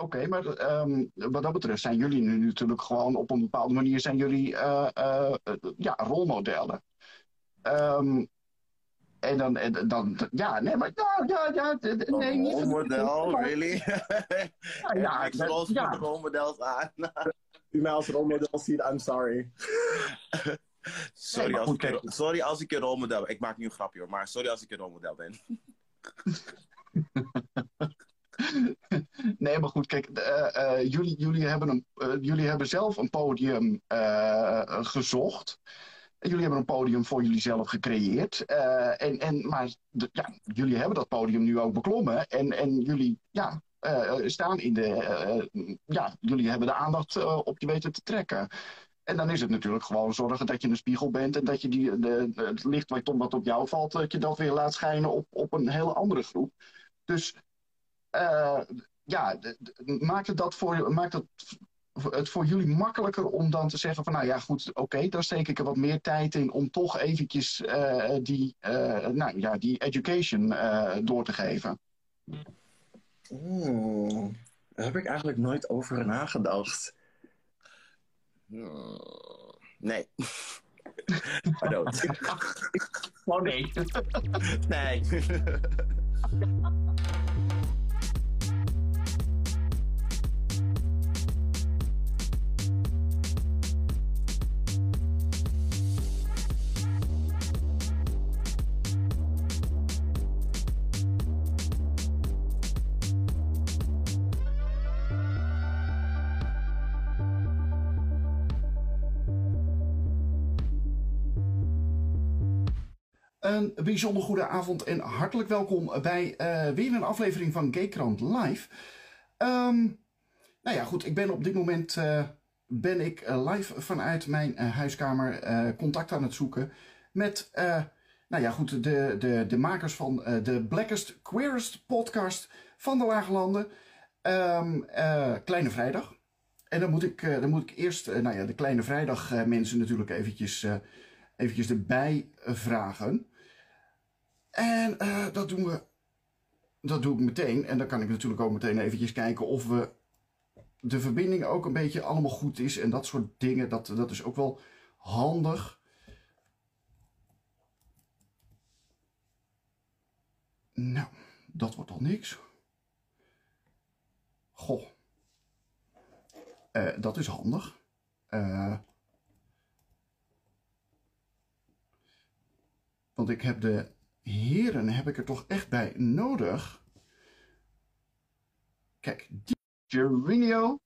Oké, maar ehm, wat dat betreft zijn jullie nu natuurlijk gewoon op een bepaalde manier zijn jullie eh, eh, eh, ja, rolmodellen. Ehm, en dan, en dan, ja, nee, maar ja, ja, ja, nee, niet rolmodel, maar- really? Ja, ja, ik los ja. de rolmodels aan. U mij als rolmodel ziet, I'm sorry. sorry, als goed, ik, sorry als ik een rolmodel ben. Ik maak nu een grapje hoor, maar sorry als ik een rolmodel ben. Nee, maar goed, kijk, eh, eh, jullie, jullie, hebben een, eh, jullie hebben zelf een podium gezocht. Jullie hebben een podium voor jullie zelf gecreëerd. En, en, maar ja, jullie hebben dat podium nu ook beklommen. En, en jullie ja, staan in de. ja, jullie hebben de aandacht op je weten te trekken. En dan is het natuurlijk gewoon zorgen dat je een spiegel bent. En dat je die, de, het licht wat op jou valt, dat je dat weer laat schijnen op, op een hele andere groep. Dus eh, ja, maakt het, dat voor, maakt het, het voor jullie makkelijker om dan te zeggen van nou ja goed, oké, dan steek ik er wat meer tijd in om toch eventjes eh, die, eh, nou, ja, die education eh, door te geven. Hmm, daar heb ik eigenlijk nooit over nagedacht. Nee. I don't. Oh nee. nee. Een bijzonder goede avond en hartelijk welkom bij eh, weer een aflevering van Gaykrant Live. Ehm, nou ja, goed, ik ben op dit moment eh, ben ik eh, live vanuit mijn huiskamer contact aan het zoeken met, nou ja, goed, de, de, de makers van de Blackest Queerest podcast van de Lage Landen, Ehm, eh, Kleine Vrijdag. En dan moet ik, dan moet ik eerst, nou ja, de Kleine Vrijdag mensen natuurlijk eventjes, eventjes erbij vragen. En eh, dat doen we. Dat doe ik meteen. En dan kan ik natuurlijk ook meteen eventjes kijken of we de verbinding ook een beetje allemaal goed is. En dat soort dingen. Dat, dat is ook wel handig. Nou, dat wordt al niks. Goh. Eh, dat is handig. Eh, want ik heb de heren heb ik er toch echt bij nodig. Kijk, die Gervinio.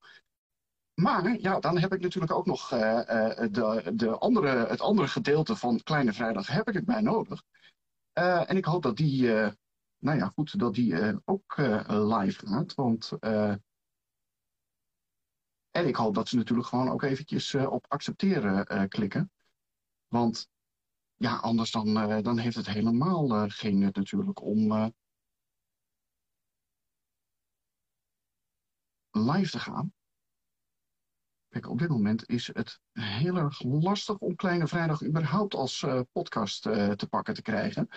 Maar ja, dan heb ik natuurlijk ook nog eh, eh, de, de andere, het andere gedeelte van Kleine Vrijdag heb ik erbij nodig. Eh, en ik hoop dat die, nou ja, goed, dat die ook live gaat. Want, en ik hoop dat ze natuurlijk gewoon ook eventjes op accepteren klikken. Want ja, anders dan, eh, dan heeft het helemaal eh, geen nut natuurlijk om eh, live te gaan. Kijk, op dit moment is het heel erg lastig om Kleine Vrijdag überhaupt als podcast te pakken te krijgen.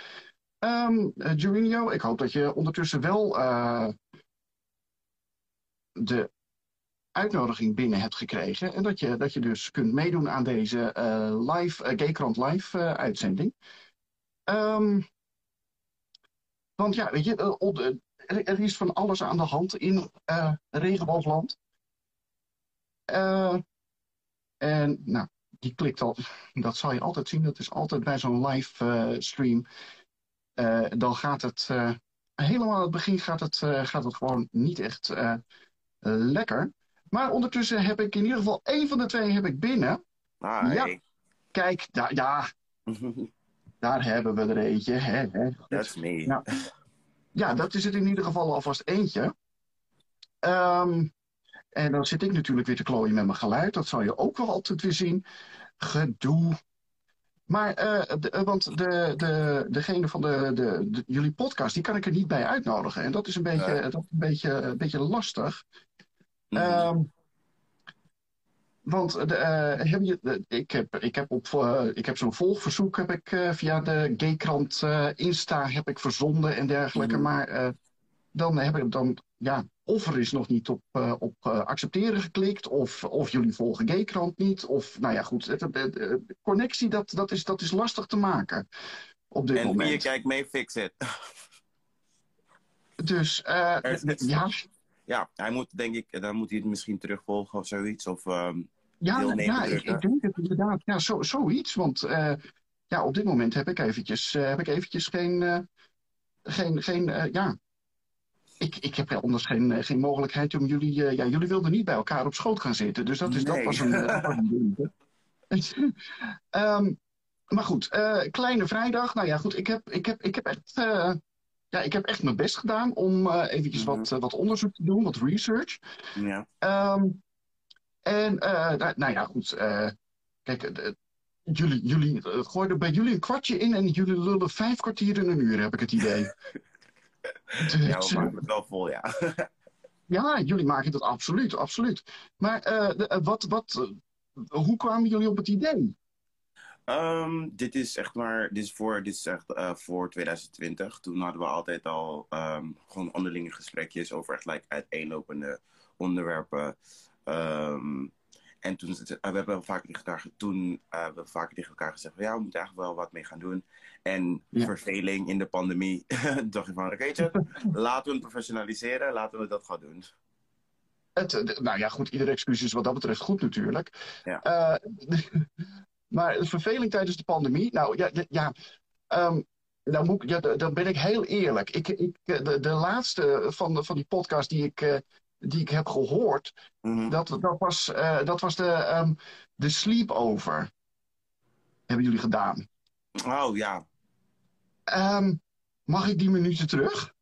Jurinho, ik hoop dat je ondertussen wel de uitnodiging binnen hebt gekregen. En dat je, dat je dus kunt meedoen aan deze eh, live, eh, Gaykrant live eh, uitzending. Ehm, want ja, weet je, er, is van alles aan de hand in regenboogland. En nou, die klikt al, dat zal je altijd zien. Dat is altijd bij zo'n live stream. Dan gaat het helemaal aan het begin gaat het, gaat het gewoon niet echt lekker. Maar ondertussen heb ik in ieder geval één van de twee heb ik binnen. Hi. Ja. Kijk, daar, ja, daar hebben we er eentje. Hè, hè. That's me. Ja. Ja, dat is het in ieder geval alvast eentje. Ehm, en dan zit ik natuurlijk weer te klooien met mijn geluid. Dat zal je ook wel altijd weer zien. Gedoe. Maar, eh, de- eh, want de, de, degene van de, de, de- jullie podcast, die kan ik er niet bij uitnodigen. En dat is een beetje, Nee. dat is een beetje, een beetje lastig. Mhm. Ehm, want de, eh, heb je, ik heb, ik heb, op, eh, ik heb zo'n volgverzoek heb ik, eh, via de Gaykrant Insta heb ik verzonden en dergelijke. Mhm. Maar dan, heb ik, dan ja, of er is nog niet op, uh, op uh, accepteren geklikt, of, of jullie volgen Gaykrant niet. Of, nou ja, goed, connectie, dat, dat, is, dat is lastig te maken op dit en moment. wie je kijkt mee, fix it. Dus, uh, ja. Ja, hij moet, denk ik, dan moet hij het misschien terugvolgen of zoiets. Of, um, ja, ja ik, ik, denk het inderdaad. Ja, zo, zoiets. Want ja, op dit moment heb ik eventjes, heb ik eventjes geen, geen, geen ja, ik, ik heb anders geen, geen mogelijkheid om jullie... Ja, jullie wilden niet bij elkaar op schoot gaan zitten. Dus dat, is, nee. dat was een, um, maar goed, Kleine Vrijdag. Nou ja, goed, ik heb, ik heb, ik heb echt... Ja, ik heb echt mijn best gedaan om eventjes Mhm. wat, wat onderzoek te doen, wat research. Ja. Um, en, nou, nou, ja, goed. kijk, jullie, jullie gooiden bij jullie een kwartje in en jullie lullen vijf kwartier in een uur, heb ik het idee. Ja, we maken het wel vol, ja. ja, jullie maken het absoluut, absoluut. Maar wat, wat, hoe kwamen jullie op het idee? Um, dit is echt maar, dit is voor, dit is echt uh, voor 2020. Toen hadden we altijd al um, gewoon onderlinge gesprekjes over echt like, uiteenlopende onderwerpen. Um, en toen, we hebben vaak tegen elkaar, toen uh, we vaak tegen elkaar gezegd, ja, we moeten eigenlijk wel wat mee gaan doen. En ja. verveling in de pandemie, dacht je van, je, laten we het professionaliseren, laten we dat gaan doen. Het, nou ja, goed, iedere excuus is wat dat betreft goed natuurlijk. Ja. Uh, maar verveling tijdens de pandemie, nou ja, ja um, dan, moet ik, ja, dan ben ik heel eerlijk. Ik, ik, de, de laatste van, de, van die podcast die ik, uh, die ik heb gehoord, mm -hmm. dat, dat, was, uh, dat was de, um, de sleepover. Hebben jullie gedaan? Oh ja. Um, mag ik die minuten terug?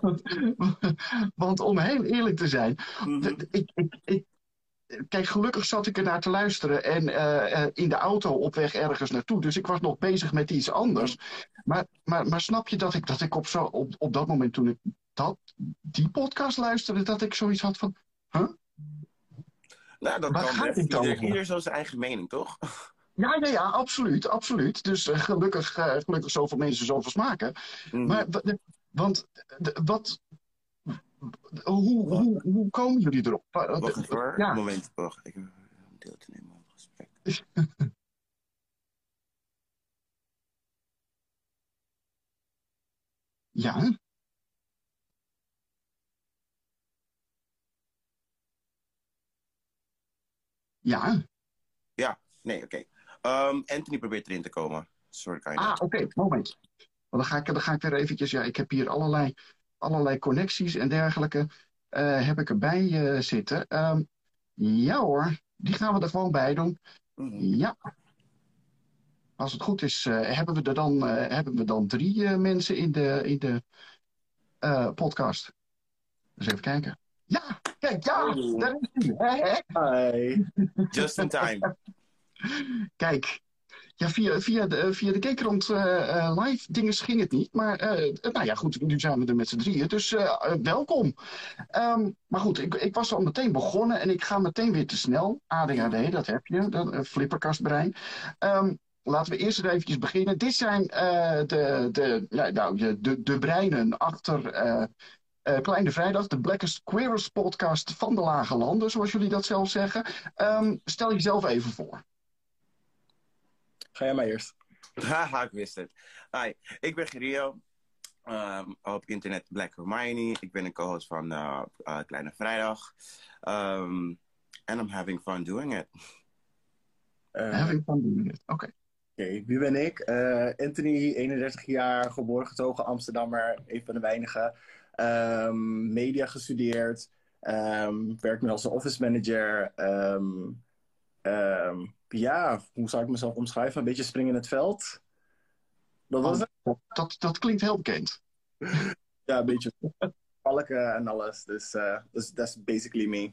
want, want, om heel eerlijk te zijn, mm -hmm. ik, ik, ik, kijk, gelukkig zat ik er naar te luisteren en uh, in de auto op weg ergens naartoe. Dus ik was nog bezig met iets anders. Maar, maar, maar snap je dat ik, dat ik op, zo, op, op dat moment toen ik dat, die podcast luisterde, dat ik zoiets had van, huh? Nou, dat Waar kan gaat best. dit Ieder, zo zijn eigen mening, toch? Ja, ja, ja, absoluut, absoluut. Dus uh, gelukkig, uh, gelukkig zoveel mensen zoveel smaken. Mhm. Mm. Maar, want, wat, hoe, hoe, hoe komen jullie erop? Wacht even hoor, ja. moment, wacht. Ik heb deel te nemen aan het gesprek. ja. Ja. Ja, nee, oké. Okay. Um, Anthony probeert erin te komen. Sorry, Ah, oké, okay, moment. Dan ga, ik, dan ga ik weer eventjes... Ja, ik heb hier allerlei, allerlei connecties en dergelijke. Uh, heb ik erbij uh, zitten. Um, ja hoor, die gaan we er gewoon bij doen. -hmm. Ja. Als het goed is, uh, hebben, we er dan, hebben we dan drie mensen in de, in de podcast. Dus even kijken. Ja, kijk, ja, daar is hij. Hi. Just in time. Kijk, ja, via, de, via de Kekrand uh, live dingen ging het niet. Maar nou ja, goed, nu zijn we er met z'n drieën. Dus welkom. Um, maar goed, ik, ik, was al meteen begonnen en ik ga meteen weer te snel. ADHD, dat heb je, dat flipperkastbrein. Um, laten we eerst even beginnen. Dit zijn de, de, nou, de, de breinen achter... Kleine Vrijdag, de Blackest Queerest podcast van de Lage Landen, zoals jullie dat zelf zeggen. Um, stel jezelf even voor. Ga jij maar eerst. Haha, ik wist het. Hi, ik ben Gerio. Um, op internet Black Hermione. Ik ben een co-host van uh, uh, Kleine Vrijdag. Um, and I'm having fun doing it. Uh, having fun doing it, oké. Okay. Oké, okay, wie ben ik? Uh, Anthony, 31 jaar, geboren getogen Amsterdammer, een van de weinigen. Um, media gestudeerd, um, werk nu als een office manager. Ja, hoe zou ik mezelf omschrijven? Een beetje springen in het veld. Dat was het. Dat, dat, dat klinkt heel bekend. ja, een beetje valken en alles. Dus uh, that's, that's basically me.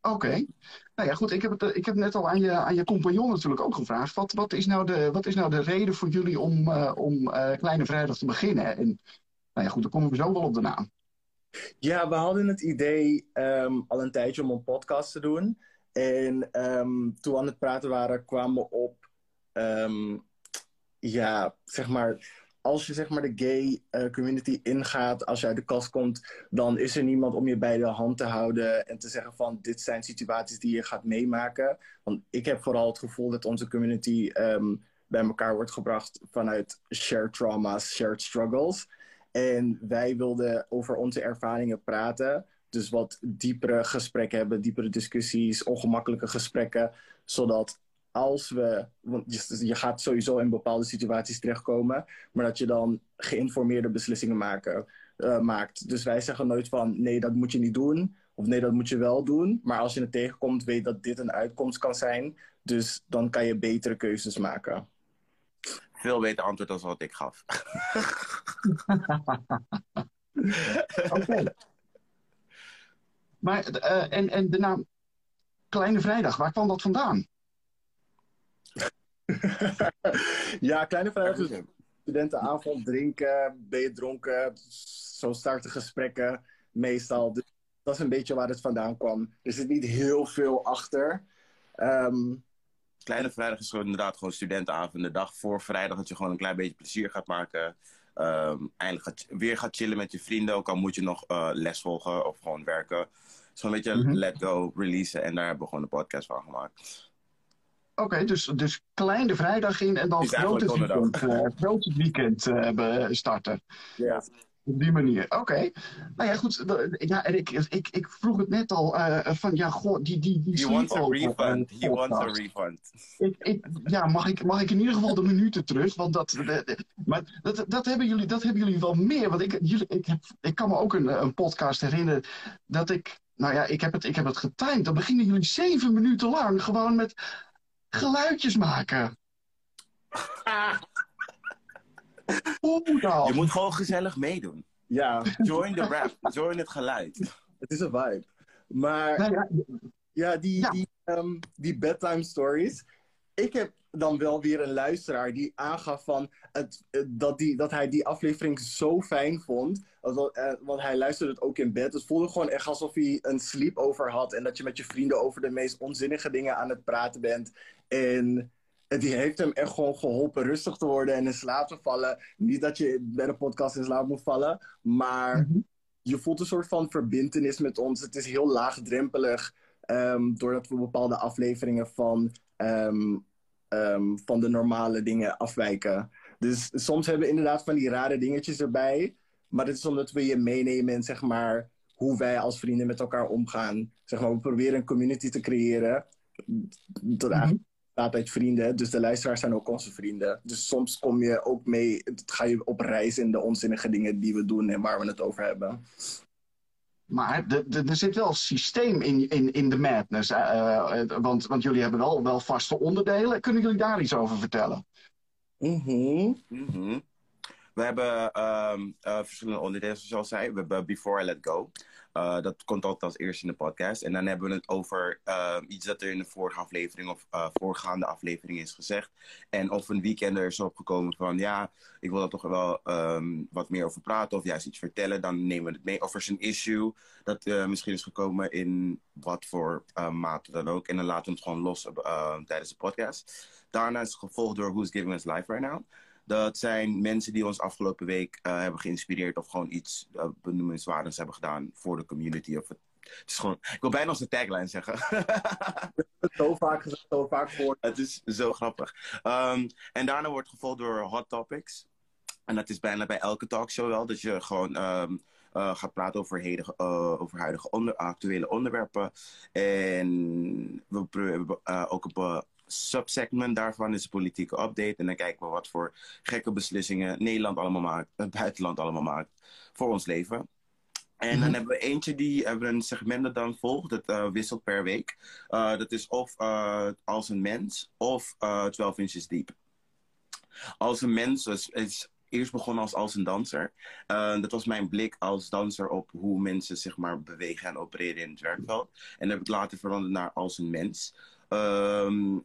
Oké. Okay. Nou ja, goed. Ik heb, het, ik heb net al aan je, aan je compagnon natuurlijk ook gevraagd. Wat, wat, is, nou de, wat is nou de reden voor jullie om, uh, om uh, Kleine Vrijdag te beginnen? En nou ja, goed, dan komen we zo wel op de naam. Ja, we hadden het idee um, al een tijdje om een podcast te doen. En um, toen we aan het praten waren, kwamen we op... Um, ja, zeg maar... als je zeg maar de gay eh, community ingaat, als je uit de kast komt, dan is er niemand om je bij de hand te houden en te zeggen van dit zijn situaties die je gaat meemaken. Want ik heb vooral het gevoel dat onze community ehm, bij elkaar wordt gebracht vanuit shared trauma's, shared struggles. En wij wilden over onze ervaringen praten. Dus wat diepere gesprekken hebben, diepere discussies, ongemakkelijke gesprekken. Zodat als we, want je, gaat sowieso in bepaalde situaties terechtkomen, maar dat je dan geïnformeerde beslissingen maken, uh, maakt. Dus wij zeggen nooit van nee, dat moet je niet doen. Of nee, dat moet je wel doen. Maar als je het tegenkomt, weet dat dit een uitkomst kan zijn. Dus dan kan je betere keuzes maken. Veel beter antwoord dan wat ik gaf. Oké. Maar, uh, en, en de naam Kleine Vrijdag, waar kwam dat vandaan? ja, Kleine Vrijdag is studentenavond, drinken, ben je dronken. Zo starten gesprekken meestal. Dus dat is een beetje waar het vandaan kwam. Er zit niet heel veel achter. Um, Kleine Vrijdag is gewoon inderdaad gewoon studentenavond. De dag voor vrijdag dat je gewoon een klein beetje plezier gaat maken. Um, eindelijk gaat, weer gaat chillen met je vrienden. Ook al moet je nog uh, les volgen of gewoon werken. Zo'n beetje mm -hmm. let go, releasen. En daar hebben we gewoon een podcast van gemaakt. Oké, dus, dus kleine vrijdag in en dan grote weekend, uh, grote weekend uh, starten. Ja. Op die manier, oké. Nou ja, goed. Ja, en ik, ik, ik vroeg het net al uh, van, ja, goh, die... die, die He wants a refund. He wants a refund. Ik, ik, ja, mag ik, mag ik in ieder geval de minuten terug? Want dat, maar dat, dat, hebben jullie, dat hebben jullie wel meer. Want ik, jullie, ik, heb, ik kan me ook een, een podcast herinneren dat ik... Nou ja, ik heb het, ik heb het getimed. Dan beginnen jullie zeven minuten lang gewoon met geluidjes maken. Hoe dan? Je moet gewoon gezellig meedoen. Ja. Join the rap. Join het geluid. Het is een vibe. Maar nou ja, ja, die, ja. Die, um, die bedtime stories. Ik heb dan wel weer een luisteraar die aangaf van het, dat, die, dat hij die aflevering zo fijn vond. Uh, want hij luisterde het ook in bed. Het voelde gewoon echt alsof hij een sleepover had. En dat je met je vrienden over de meest onzinnige dingen aan het praten bent. En die heeft hem echt gewoon geholpen rustig te worden en in slaap te vallen. Niet dat je bij de podcast in slaap moet vallen, maar mm -hmm. je voelt een soort van verbindenis met ons. Het is heel laagdrempelig, um, doordat we bepaalde afleveringen van, um, um, van de normale dingen afwijken. Dus soms hebben we inderdaad van die rare dingetjes erbij, maar dit is omdat we je meenemen in zeg maar, hoe wij als vrienden met elkaar omgaan. Zeg maar, we proberen een community te creëren. Dat -hmm bestaat uit vrienden. Dus de luisteraars zijn ook onze vrienden. Dus soms kom je ook mee, ga je op reis in de onzinnige dingen die we doen en waar we het over hebben. Maar er zit wel systeem in, in, in de madness. Uh, want, want jullie hebben wel, wel vaste onderdelen. Kunnen jullie daar iets over vertellen? Mm -hmm. We hebben um, uh, verschillende onderdelen, zoals zei. We hebben Before I Let Go. Uh, dat komt altijd als eerste in de podcast. En dan hebben we het over uh, iets dat er in de vorige aflevering of uh, voorgaande aflevering is gezegd. En of een weekender is opgekomen van ja, ik wil er toch wel um, wat meer over praten of juist iets vertellen. Dan nemen we het mee. Of er is een issue dat misschien is gekomen in wat voor mate dan ook. En dan laten we het gewoon los tijdens de podcast. Daarna is gevolgd door Who's Giving Us Life Right Now. Dat zijn mensen die ons afgelopen week uh, hebben geïnspireerd of gewoon iets uh, benoemenswaardigs hebben gedaan voor de community. Of het, het, is gewoon, ik wil bijna onze tagline zeggen. zo vaak gezegd, zo vaak voor. Het is zo grappig. Um, en daarna wordt gevolgd door Hot Topics. En dat is bijna bij elke talkshow wel. Dat je gewoon um, uh, gaat praten over, hedige, uh, over huidige onder, actuele onderwerpen. En we uh, ook op subsegment daarvan is de politieke update. En dan kijken we wat voor gekke beslissingen Nederland allemaal maakt, het buitenland allemaal maakt voor ons leven. En dan mm -hmm. hebben we eentje die hebben een segment dat dan volgt. Dat uh, wisselt per week. Uh, dat is of uh, als een mens of 12 inches diep. Als een mens is, is eerst begonnen als als een danser. dat was mijn blik als danser op hoe mensen zich maar bewegen en opereren in het werkveld. En dat heb ik later veranderd naar als een mens. Um,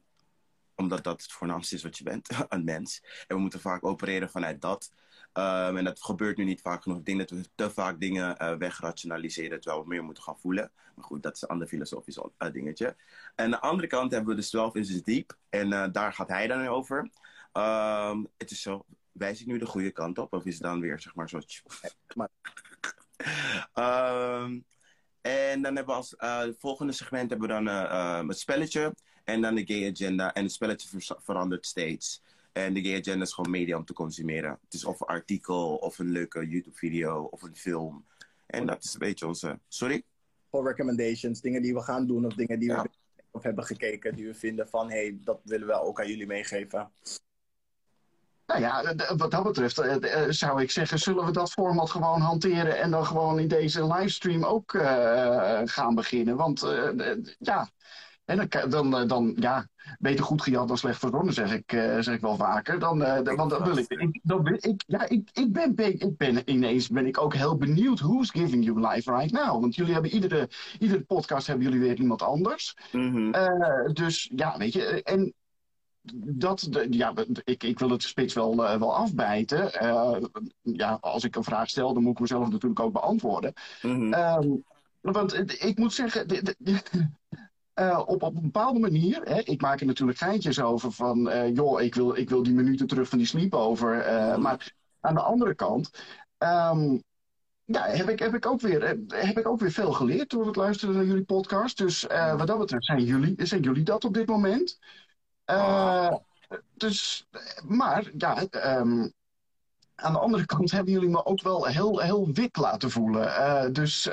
omdat dat het voornaamste is wat je bent, een mens. En we moeten vaak opereren vanuit dat. Um, en dat gebeurt nu niet vaak genoeg. Ik denk dat we te vaak dingen uh, wegrationaliseren terwijl we meer moeten gaan voelen. Maar goed, dat is een ander filosofisch uh, dingetje. En aan de andere kant hebben we de 12 inches deep. En uh, daar gaat hij dan over. Um, het is zo wijs ik nu de goede kant op? Of is het dan weer, zeg maar, zo... maar- Ehm, en dan hebben we als eh, volgende segment hebben we dan eh, eh, het spelletje. En dan de gay agenda. En het spelletje ver- verandert steeds. En de gay agenda is gewoon media om te consumeren. Het is of een artikel, of een leuke YouTube-video, of een film. En dat is een beetje onze... Sorry? Voor recommendations, dingen die we gaan doen of dingen die Ja. we of hebben gekeken, die we vinden van hé, hey, dat willen we ook aan jullie meegeven. Nou ja, wat dat betreft eh, eh, zou ik zeggen, zullen we dat format gewoon hanteren en dan gewoon in deze livestream ook eh, gaan beginnen? Want eh, ja, en dan, eh, dan ja, beter goed gejat dan slecht verzonnen, zeg ik, eh, zeg ik wel vaker. Dan, eh, want wil ik, ik, dan ik, ja, ik, ik, ben, be- ik ben ineens ben ik ook heel benieuwd who's giving you life right now. Want jullie hebben iedere, iedere podcast hebben jullie weer iemand anders. Mhm. Dus ja, weet je, en dat, ja, ik, ik wil het spits wel, wel afbijten. Ja, als ik een vraag stel, dan moet ik mezelf natuurlijk ook beantwoorden. Mhm. Ehm, want ik moet zeggen, eh, op, op een bepaalde manier, hè, ik maak er natuurlijk geintjes over van, eh, joh, ik wil, ik wil die minuten terug van die sleepover. eh, Mhm. Maar aan de andere kant, ehm, ja, heb ik, heb, ik ook weer, heb ik ook weer veel geleerd door het luisteren naar jullie podcast. Dus eh, wat dat betreft zijn jullie, zijn jullie dat op dit moment. Dus, maar ja, ehm, aan de andere kant hebben jullie me ook wel heel, heel wit laten voelen. Dus.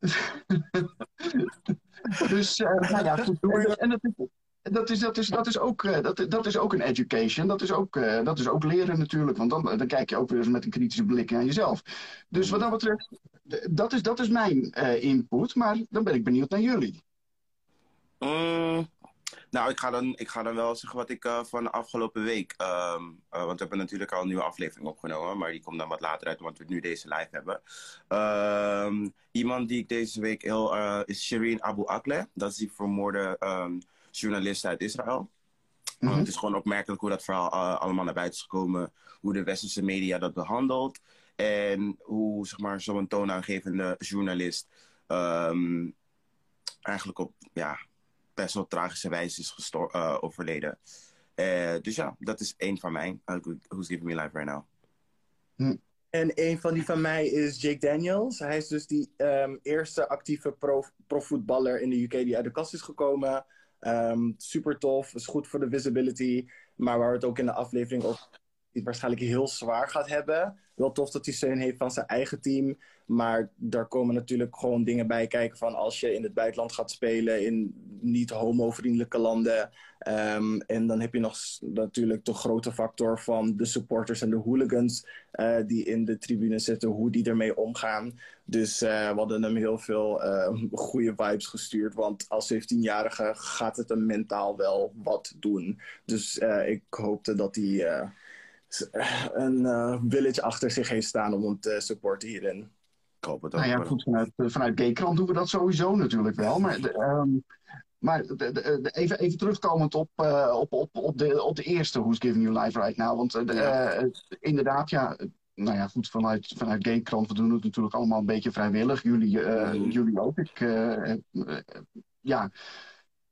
dus, eh, nou ja, goed. En dat is, dat is, dat is, dat is, ook, eh, dat, dat is ook een education. Dat is ook, eh, dat is ook leren natuurlijk. Want dan, dan kijk je ook weer eens met een kritische blik naar jezelf. Dus wat dat betreft, dat is, dat is mijn eh, input. Maar dan ben ik benieuwd naar jullie. Mm, nou, ik ga, dan, ik ga dan wel zeggen wat ik eh, van de afgelopen week. ehm, eh, want we hebben natuurlijk al een nieuwe aflevering opgenomen. Maar die komt dan wat later uit, want we nu deze live hebben. Ehm, iemand die ik deze week heel. eh, is Shireen Abu Akleh. Dat is die vermoorde ehm, journalist uit Israël. Mhm. het is gewoon opmerkelijk hoe dat verhaal allemaal naar buiten is gekomen. Hoe de westerse media dat behandelt. En hoe zeg maar, zo'n toonaangevende journalist. eigenlijk op ja, best wel tragische wijze is gestor- eh, overleden. Eh, dus ja, dat is één van mij. Uh, who's giving me life right now? En een van die van mij is Jake Daniels. Hij is dus die ehm, eerste actieve pro- profvoetballer in de UK die uit de kast is gekomen. Ehm, super tof, is goed voor de visibility. Maar waar we het ook in de aflevering over het waarschijnlijk heel zwaar gaat hebben. Wel tof dat hij steun heeft van zijn eigen team. Maar daar komen natuurlijk gewoon dingen bij kijken van als je in het buitenland gaat spelen in niet homo-vriendelijke landen. Ehm, en dan heb je nog natuurlijk de grote factor van de supporters en de hooligans eh, die in de tribune zitten, hoe die ermee omgaan. Dus eh, we hadden hem heel veel eh, goede vibes gestuurd. Want als 17-jarige gaat het hem mentaal wel wat doen. Dus eh, ik hoopte dat hij een eh, village achter zich heeft staan om hem te supporten hierin. Ik hoop het ook. Nou ja, goed, vanuit, vanuit Gaykrant doen we dat sowieso natuurlijk wel. Maar, de, ehm, maar de- de- even, even terugkomend op, eh, op, op, op, de, op de eerste Who's Giving You Life Right Now. Want eh, de, Ja. eh, inderdaad, ja, nou ja, goed, vanuit, vanuit Gaykrant, we doen het natuurlijk allemaal een beetje vrijwillig. Jullie, eh, Mhm. jullie ook. Ik, eh, eh, ja,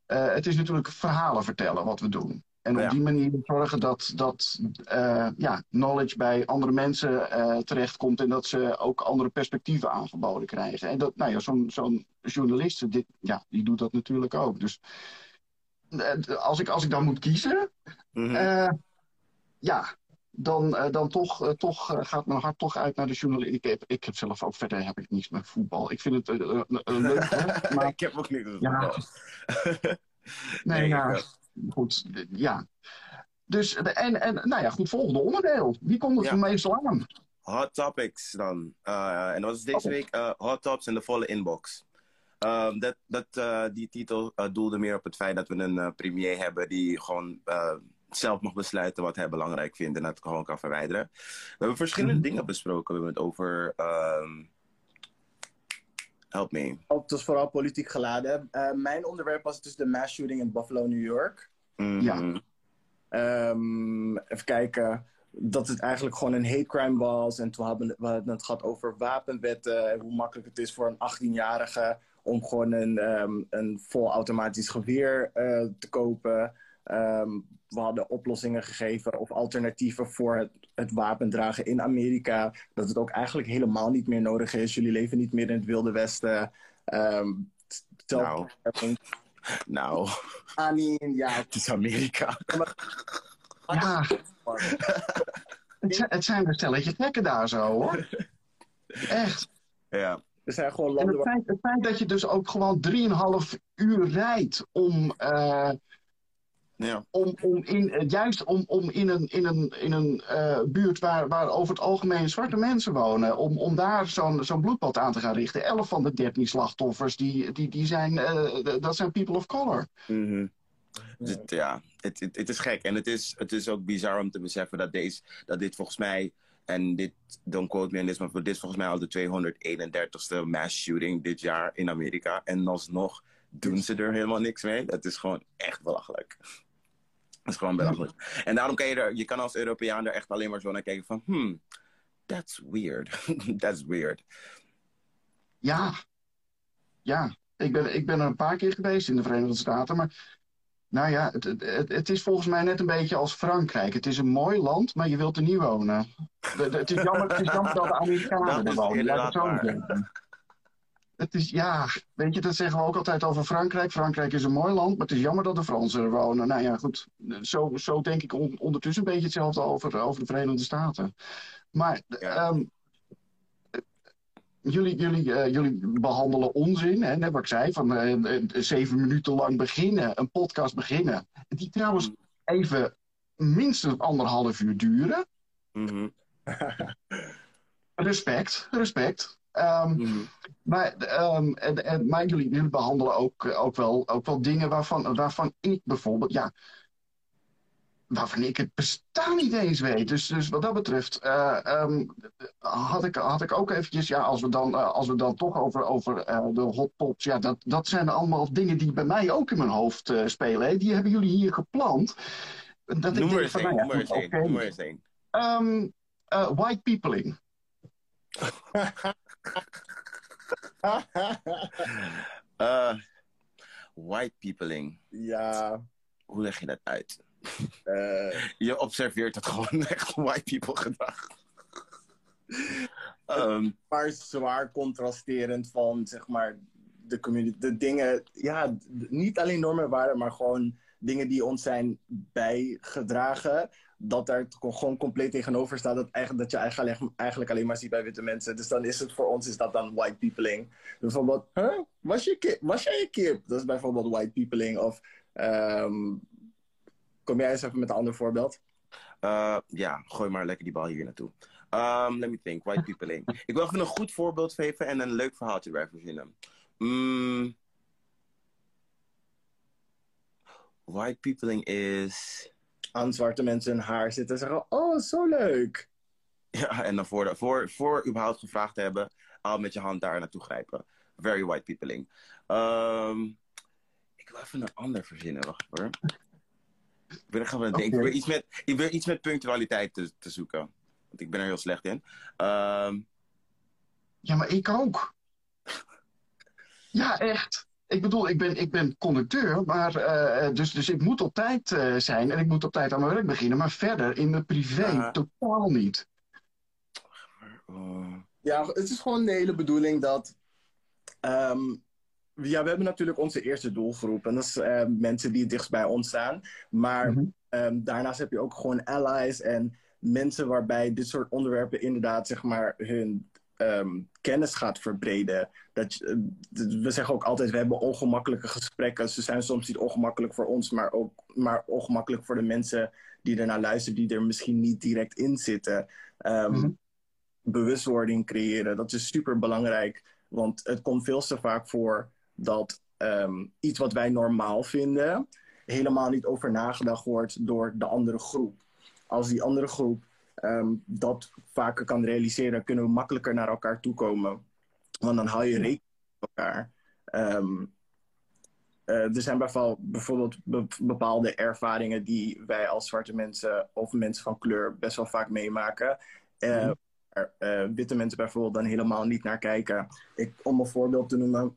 Eh, het is natuurlijk verhalen vertellen wat we doen. En op die manier zorgen dat, dat eh, ja, knowledge bij andere mensen eh, terechtkomt en dat ze ook andere perspectieven aangeboden krijgen. En dat, nou ja, zo'n zo'n journalist, dit, ja, die doet dat natuurlijk ook. Dus eh, als ik, als ik dan moet kiezen, Mhm. ja, dan, dan toch, toch gaat mijn hart toch uit naar de journalist. Ik heb, ik heb zelf ook verder heb ik niets met voetbal. Ik vind het leuk, hè, maar ik heb ook niks Ja. Nee, Nee, goed, ja. Dus, en, en nou ja, goed, volgende onderdeel. Wie komt er Ja. meestal aan? Hot topics dan. Eh, en dat was deze week eh, hot tops in de volle inbox. Ehm, dat, dat, eh, die titel doelde meer op het feit dat we een premier hebben die gewoon zelf mag besluiten wat hij belangrijk vindt en dat gewoon kan verwijderen. We hebben verschillende Mhm. dingen besproken. We hebben het over. ehm, help me. Het was vooral politiek geladen. Eh, mijn onderwerp was dus de mass shooting in Buffalo, New York. Mhm. Ja. Ehm, even kijken. Dat het eigenlijk gewoon een hate crime was. En toen hadden we het gehad over wapenwetten. En hoe makkelijk het is voor een 18-jarige om gewoon een, ehm, een vol automatisch geweer eh, te kopen. Ehm, we hadden oplossingen gegeven of alternatieven voor het, het wapendragen in Amerika. Dat het ook eigenlijk helemaal niet meer nodig is. Jullie leven niet meer in het Wilde Westen. Um, nou. nou. Anin, ja. Het is Amerika. Ja. het, het zijn een stelletje gekken daar zo hoor. Echt. Ja. Er zijn gewoon landen. het, feit, het feit dat je dus ook gewoon 3,5 uur rijdt om. Uh, ja. Om, om in, juist om, om in een, in een, in een uh, buurt waar, waar over het algemeen zwarte mensen wonen, om, om daar zo'n zo'n bloedbad aan te gaan richten. 11 van de 13 slachtoffers, die, die, die zijn, uh, dat zijn people of color. Mm -hmm. Dus, ja, het, het, het, is gek. En het is, het is ook bizar om te beseffen dat, deze, dat dit volgens mij en dit, don't quote me on this, maar dit is volgens mij al de 231ste mass shooting dit jaar in Amerika. En alsnog doen ze er helemaal niks mee. Dat is gewoon echt belachelijk. Dat is gewoon belachelijk. En daarom kan je er, je kan als Europeaan er echt alleen maar zo naar kijken van, hmm, that's weird. that's weird. Ja, ja. Ik ben, ik ben er een paar keer geweest in de Verenigde Staten, maar nou ja, het, het, het, is volgens mij net een beetje als Frankrijk. Het is een mooi land, maar je wilt er niet wonen. Het is jammer, het is jammer dat de Amerikanen er wonen. Het is, ja, weet je, dat zeggen we ook altijd over Frankrijk. Frankrijk is een mooi land, maar het is jammer dat de Fransen er wonen. Nou ja, goed, zo, zo denk ik ondertussen een beetje hetzelfde over, over de Verenigde Staten. Maar um, jullie, jullie, uh, jullie behandelen onzin. Hè, net wat ik zei, van uh, zeven minuten lang beginnen, een podcast beginnen. Die trouwens even minstens anderhalf uur duren. Mm -hmm. respect, respect. Um, mm -hmm. Maar, um, en, en, maar jullie, jullie behandelen ook, ook, wel, ook wel dingen waarvan, waarvan ik bijvoorbeeld, ja, waarvan ik het bestaan niet eens weet. Dus, dus wat dat betreft uh, um, had, ik, had ik ook eventjes, ja, als we dan, uh, als we dan toch over, over uh, de hotpops, ja, dat, dat zijn allemaal dingen die bij mij ook in mijn hoofd spelen. Hè. Die hebben jullie hier gepland. Dat noem, ik denk nou, maar eens één. Noem maar eens één. White peopling. white peopling. Ja. Hoe leg je dat uit? Uh, je observeert het gewoon echt white people gedrag. um, maar zwaar contrasterend van, zeg maar, de community. De dingen, ja, niet alleen normen waarden, maar gewoon dingen die ons zijn bijgedragen. Dat daar gewoon compleet tegenover staat. Dat, eigenlijk, dat je eigenlijk, eigenlijk alleen maar ziet bij witte mensen. Dus dan is het voor ons is dat dan white peopling. Bijvoorbeeld, huh? was, je was jij een kip? Dat is bijvoorbeeld white peopling. Of um, Kom jij eens even met een ander voorbeeld? Uh, ja, gooi maar lekker die bal hier naartoe. Um, let me think. White peopling. Ik wil even een goed voorbeeld geven en een leuk verhaaltje erbij verzinnen. Mm. White peopling is... Aan zwarte mensen hun haar zitten en zeggen... Oh, zo leuk. Ja, en dan voor, voor, voor überhaupt gevraagd te hebben... al met je hand daar naartoe grijpen. Very white peopling. Um, ik wil even een ander verzinnen. Wacht hoor. Ik ben gaan denken. Ik wil iets met, ik wil iets met punctualiteit te, te zoeken. Want ik ben er heel slecht in. Um... Ja, maar ik ook. ja, echt. Ik bedoel, ik ben, ik ben conducteur, maar, uh, dus, dus ik moet op tijd uh, zijn en ik moet op tijd aan mijn werk beginnen. Maar verder in mijn privé totaal niet. Ja, het is gewoon de hele bedoeling dat um, ja, we hebben natuurlijk onze eerste doelgroep. En dat is uh, mensen die dichtst bij ons staan. Maar mm -hmm. um, daarnaast heb je ook gewoon allies en mensen waarbij dit soort onderwerpen inderdaad zeg maar hun um, kennis gaat verbreden. Dat, uh, we zeggen ook altijd, we hebben ongemakkelijke gesprekken. Ze zijn soms niet ongemakkelijk voor ons, maar ook maar ongemakkelijk voor de mensen die ernaar luisteren, die er misschien niet direct in zitten. Um, mm -hmm. Bewustwording creëren, dat is super belangrijk. Want het komt veel te vaak voor dat um, iets wat wij normaal vinden, helemaal niet over nagedacht wordt door de andere groep. Als die andere groep um, dat vaker kan realiseren, kunnen we makkelijker naar elkaar toe komen. Want dan hou je rekening met elkaar. Um, uh, er zijn bijvoorbeeld bepaalde ervaringen die wij als zwarte mensen of mensen van kleur best wel vaak meemaken. Uh, mm. waar uh, witte mensen bijvoorbeeld dan helemaal niet naar kijken. Ik, om een voorbeeld te noemen,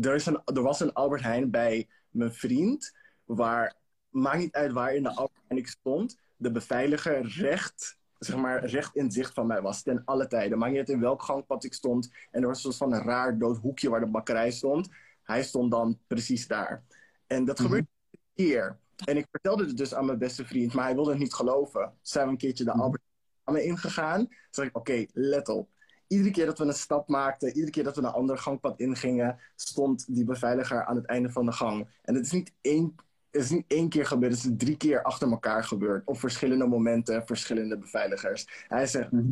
er, is een, er was een Albert Heijn bij mijn vriend, waar maakt niet uit waar in de auto ik stond, de beveiliger recht, zeg maar, recht in zicht van mij was. Ten alle tijden. Maakt niet uit in welk gangpad ik stond. En er was een soort van een raar dood hoekje waar de bakkerij stond. Hij stond dan precies daar. En dat Mhm. gebeurde een keer. En ik vertelde het dus aan mijn beste vriend, maar hij wilde het niet geloven. Zijn we een keertje de Mhm. Albert Heijn ingegaan. Toen zei ik, oké, let op. Iedere keer dat we een stap maakten, iedere keer dat we een ander gangpad ingingen, stond die beveiliger aan het einde van de gang. En het is niet één, het is niet één keer gebeurd, het is drie keer achter elkaar gebeurd. Op verschillende momenten, verschillende beveiligers. Hij zegt, Mhm.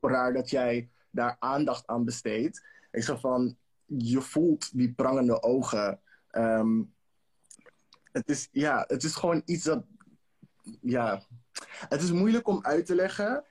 raar dat jij daar aandacht aan besteedt. Ik zeg van, je voelt die prangende ogen. Ehm, het, is, ja, het is gewoon iets dat, ja, het is moeilijk om uit te leggen.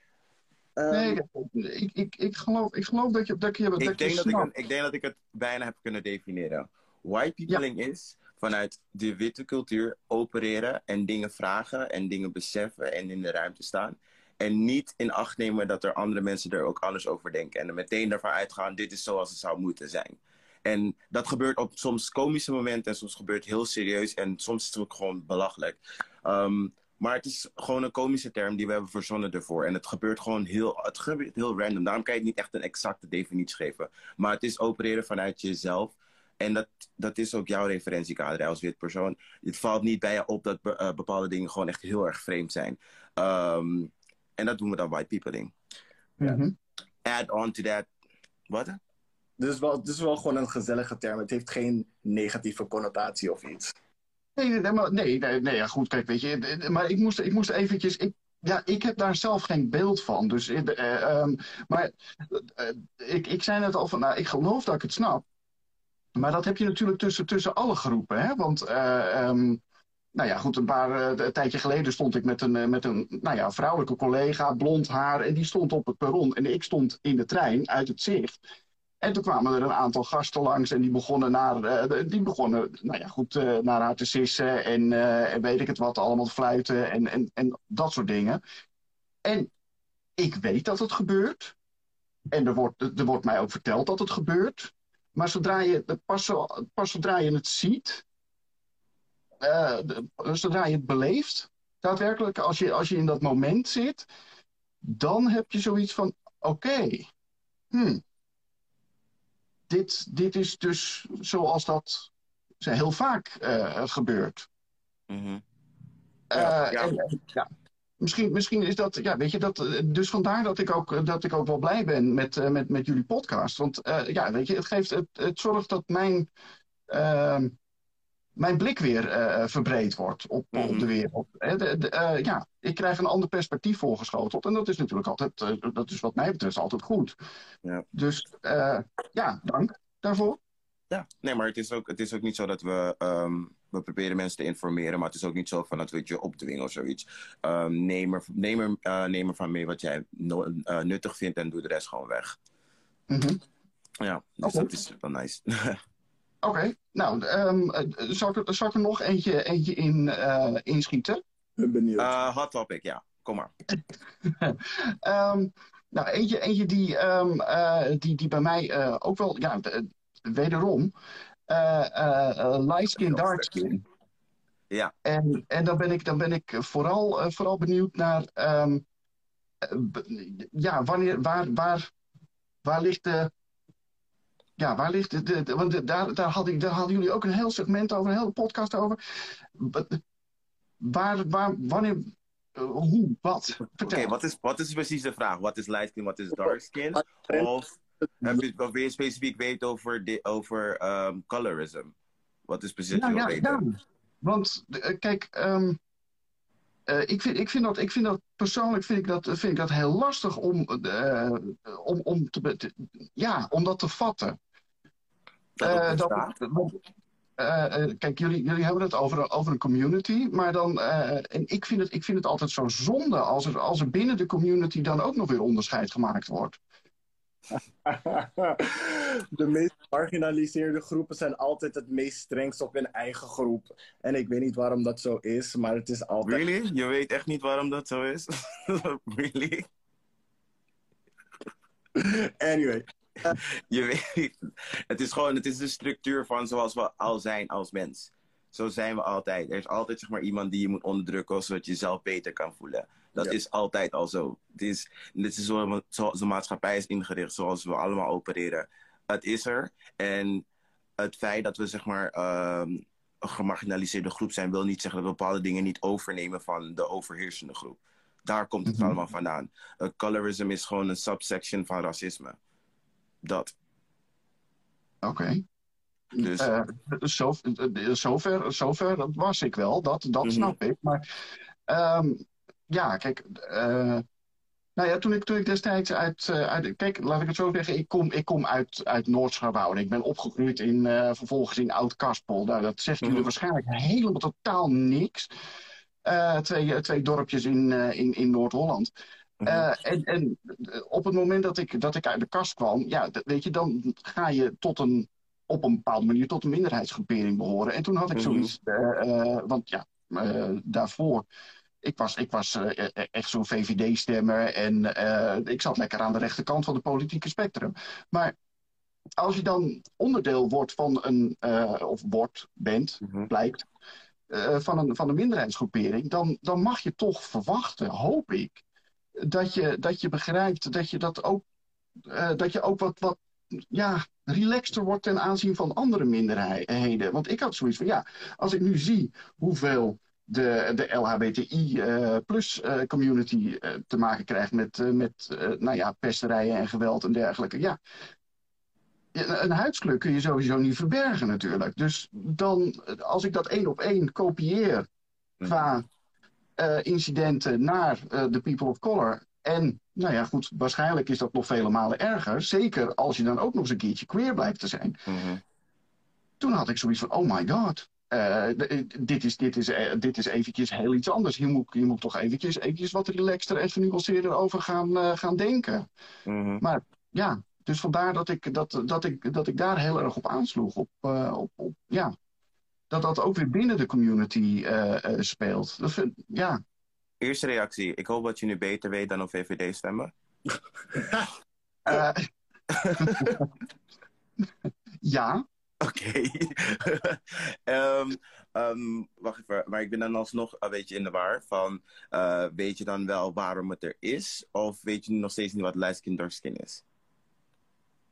Ehm, Nee, ik, ik, ik, geloof, ik geloof dat je, dat je, dat Ik je denk dat ik, ik denk dat ik het bijna heb kunnen definiëren. White peopling is vanuit de witte cultuur opereren en dingen vragen en dingen beseffen en in de ruimte staan. En niet in acht nemen dat er andere mensen er ook anders over denken. En er meteen ervan uitgaan, dit is zoals het zou moeten zijn. En dat gebeurt op soms komische momenten en soms gebeurt het heel serieus. En soms is het ook gewoon belachelijk. Ehm, maar het is gewoon een komische term die we hebben verzonnen ervoor. En het gebeurt gewoon heel, het heel random. Daarom kan je het niet echt een exacte definitie geven. Maar het is opereren vanuit jezelf. En dat, dat is ook jouw referentiekader als wit persoon. Het valt niet bij je op dat be- eh, bepaalde dingen gewoon echt heel erg vreemd zijn. Ehm, en dat doen we dan white peopling. Mhm. Add on to that. Wat? Dit is, wel, dit is wel gewoon een gezellige term. Het heeft geen negatieve connotatie of iets. Nee, nee, nee, maar, nee, nee, nee, ja, goed, kijk, weet je, maar ik moest, ik moest eventjes, ik, ja, ik heb daar zelf geen beeld van, dus, eh, eh, ehm, maar eh, ik, ik zei net al van, nou, ik geloof dat ik het snap, maar dat heb je natuurlijk tussen, tussen alle groepen, hè, want, eh, ehm, nou ja, goed, een paar, eh, een tijdje geleden stond ik met een, eh, met een, nou ja, vrouwelijke collega, blond haar, en die stond op het perron, en ik stond in de trein, uit het zicht, en toen kwamen er een aantal gasten langs en die begonnen, naar, die begonnen nou ja, goed, naar haar te sissen en, en weet ik het wat, allemaal te fluiten en, en, en dat soort dingen. En ik weet dat het gebeurt. En er wordt, er wordt mij ook verteld dat het gebeurt. Maar zodra je, pas, zo, pas zodra je het ziet, eh, de- zodra je het beleeft, daadwerkelijk, als je, als je in dat moment zit, dan heb je zoiets van: oké, hmm, dit, dit is dus zoals dat heel vaak eh, gebeurt. Mhm. Eh, ja. en- ja. Misschien, misschien is dat, ja, weet je, dat, eh, dus vandaar dat ik ook, dat ik ook wel blij ben met, eh, met, met jullie podcast. Want eh, ja, weet je, het, geeft, het, het zorgt dat mijn, ehm, mijn blik weer verbreed wordt op, op Mhm. de wereld. Hè, de- de, ja, ik krijg een ander perspectief voorgeschoteld. En dat is natuurlijk altijd, dat is wat mij betreft altijd goed. Ja. Dus eh, ja, dank daarvoor. Ja, nee, maar het is ook, het is ook niet zo dat we, ehm, we proberen mensen te informeren, maar het is ook niet zo van dat we het je opdwingen of zoiets. Ehm, neem, er, neem, er, eh, neem ervan mee wat jij no- eh, nuttig vindt en doe de rest gewoon weg. Mhm. Ja, dus dat is wel nice. Oké, nou, zal, ik, er- zal ik er nog eentje, eentje in eh, inschieten? Ben benieuwd. Eh, hot topic, ja. Kom maar. Ehm, nou, eentje, eentje die, ehm, eh, die, die bij mij eh, ook wel, ja, de- wederom, light skin, dark skin. Ja. En, en dan ben ik, dan ben ik vooral, eh, vooral benieuwd naar, ehm, eh, b- ja, wanneer, waar, waar, waar ligt de, ja, waar ligt de, de, de- want de- daar, daar, had ik, daar hadden jullie ook een heel segment over, een hele podcast over. B- Waar, waar, wanneer, eh, hoe, wat? Oké, wat, is, wat is precies de vraag? Wat is light skin, wat is dark skin? Of heb je, je specifiek weten over, di- over ehm, colorism? Wat is precies wat Nou ja, ja. Want eh, kijk, ehm, eh, ik, vind, ik, vind dat, ik vind dat persoonlijk vind ik dat, vind ik dat heel lastig om, eh, om, om, te, ja, om dat te vatten. Dat Eh, want, eh, eh, kijk, jullie, jullie hebben het over, over een community, maar dan, eh, en ik vind, het, ik vind het altijd zo zonde als er, als er binnen de community dan ook nog weer onderscheid gemaakt wordt. De meest marginaliseerde groepen zijn altijd het meest strengst op hun eigen groep. En ik weet niet waarom dat zo is, maar het is altijd. Really? Je weet echt niet waarom dat zo is? really? Anyway, Je weet. Het is gewoon, het is de structuur van zoals we al zijn als mens. Zo zijn we altijd. Er is altijd zeg maar, iemand die je moet onderdrukken zodat je jezelf beter kan voelen. Dat Ja. is altijd al zo. Het is, dit is zo, zoals de maatschappij is ingericht, zoals we allemaal opereren. Het is er. En het feit dat we zeg maar, ehm, een gemarginaliseerde groep zijn, wil niet zeggen dat we bepaalde dingen niet overnemen van de overheersende groep. Daar komt het Mhm. allemaal vandaan. Uh, colorism is gewoon een subsection van racisme. Dat. Oké. Dus, Eh, eh, zover, zover dat was ik wel, dat, dat Mhm. snap ik. Maar ehm, ja, kijk, eh, nou ja, toen ik, toen ik destijds uit, eh, uit. Kijk, laat ik het zo zeggen, ik kom, ik kom uit, uit Noord-Schabouw en ik ben opgegroeid in, eh, vervolgens in Oud-Kaspel. Nou, dat zegt jullie Mhm. waarschijnlijk helemaal totaal niks. Twee, twee dorpjes in, in, in Noord-Holland. mhm. En, en op het moment dat ik, dat ik uit de kast kwam, ja, weet je, dan ga je tot een, op een bepaalde manier tot een minderheidsgroepering behoren. En toen had ik Mhm. zoiets, want ja, daarvoor, ik was, ik was eh, e- echt zo'n VVD-stemmer en eh, ik zat lekker aan de rechterkant van het politieke spectrum. Maar als je dan onderdeel wordt van een, eh, of wordt, bent, Mhm. blijkt, van, een, van een minderheidsgroepering, dan, dan mag je toch verwachten, hoop ik, dat je, dat je begrijpt dat je dat ook, dat je ook wat, wat ja, relaxter wordt ten aanzien van andere minderheden. Want ik had zoiets van, ja, als ik nu zie hoeveel de, de LHBTI eh, plus eh, community eh, te maken krijgt met, met nou ja, pesterijen en geweld en dergelijke. Ja, een een huidskleur kun je sowieso niet verbergen natuurlijk. Dus dan, als ik dat één op één kopieer qua incidenten naar de people of color. En, nou ja, goed, waarschijnlijk is dat nog vele malen erger. Zeker als je dan ook nog eens een keertje queer blijkt te zijn. Mhm. Toen had ik zoiets van, oh my god. Eh, eh, dit, is, dit, is, eh, dit is eventjes heel iets anders. Hier moet, hier moet ik toch eventjes, eventjes wat relaxter en genuanceerder over gaan, gaan denken. Mhm. Ja, dus vandaar dat ik, dat, dat ik, dat ik daar heel erg op aansloeg. Op, op, op, ja. Dat dat ook weer binnen de community speelt. Dat vind, ja, Eerste reactie. Ik hoop dat je nu beter weet dan op VVD stemmen. Ja, Oké. Ehm, ehm, wacht even. Maar ik ben dan alsnog een beetje in de war. Van, eh, weet je dan wel waarom het er is? Of weet je nog steeds niet wat light skin dark skin is?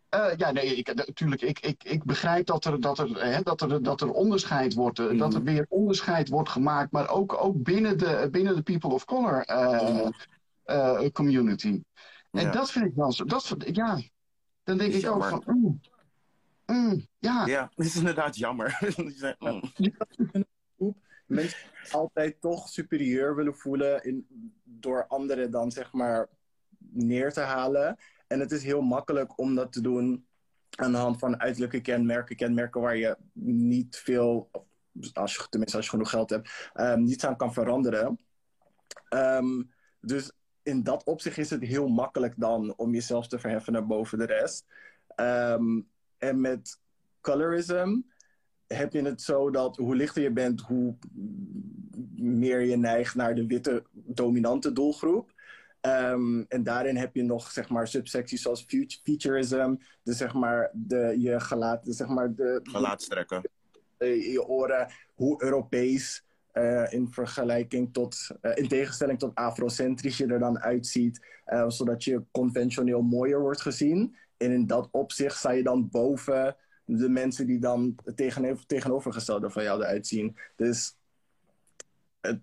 Eh, ja, nee, ik, natuurlijk. Ik, ik, ik begrijp dat er, dat er, hè, dat er, dat er onderscheid wordt. eh, Dat er Mhm. weer onderscheid wordt gemaakt. Maar ook, ook binnen, de, binnen de people of color eh, Mhm. eh, community. En Ja. dat vind ik wel zo. Dat, ja, dan denk ik ook jammer. van. mm, mm, ja, Ja, het is inderdaad jammer. Mm. mensen altijd toch superieur willen voelen in, door anderen dan zeg maar neer te halen. En het is heel makkelijk om dat te doen aan de hand van uiterlijke kenmerken, kenmerken waar je niet veel, als je, tenminste als je genoeg geld hebt, ehm, niets aan kan veranderen. Ehm, dus in dat opzicht is het heel makkelijk dan om jezelf te verheffen naar boven de rest. Ehm, en met colorism heb je het zo dat hoe lichter je bent, hoe meer je neigt naar de witte dominante doelgroep. Ehm, en daarin heb je nog zeg maar subsecties zoals fut- featureism, dus zeg maar de, je gelaat, zeg maar de, Gelaatstrekken. eh, je oren, hoe Europees eh, in vergelijking tot, eh, in tegenstelling tot afrocentrisch je er dan uitziet, zodat je conventioneel mooier wordt gezien. En in dat opzicht sta je dan boven de mensen die dan tegenover, tegenovergestelde van jou eruit zien. Dus het-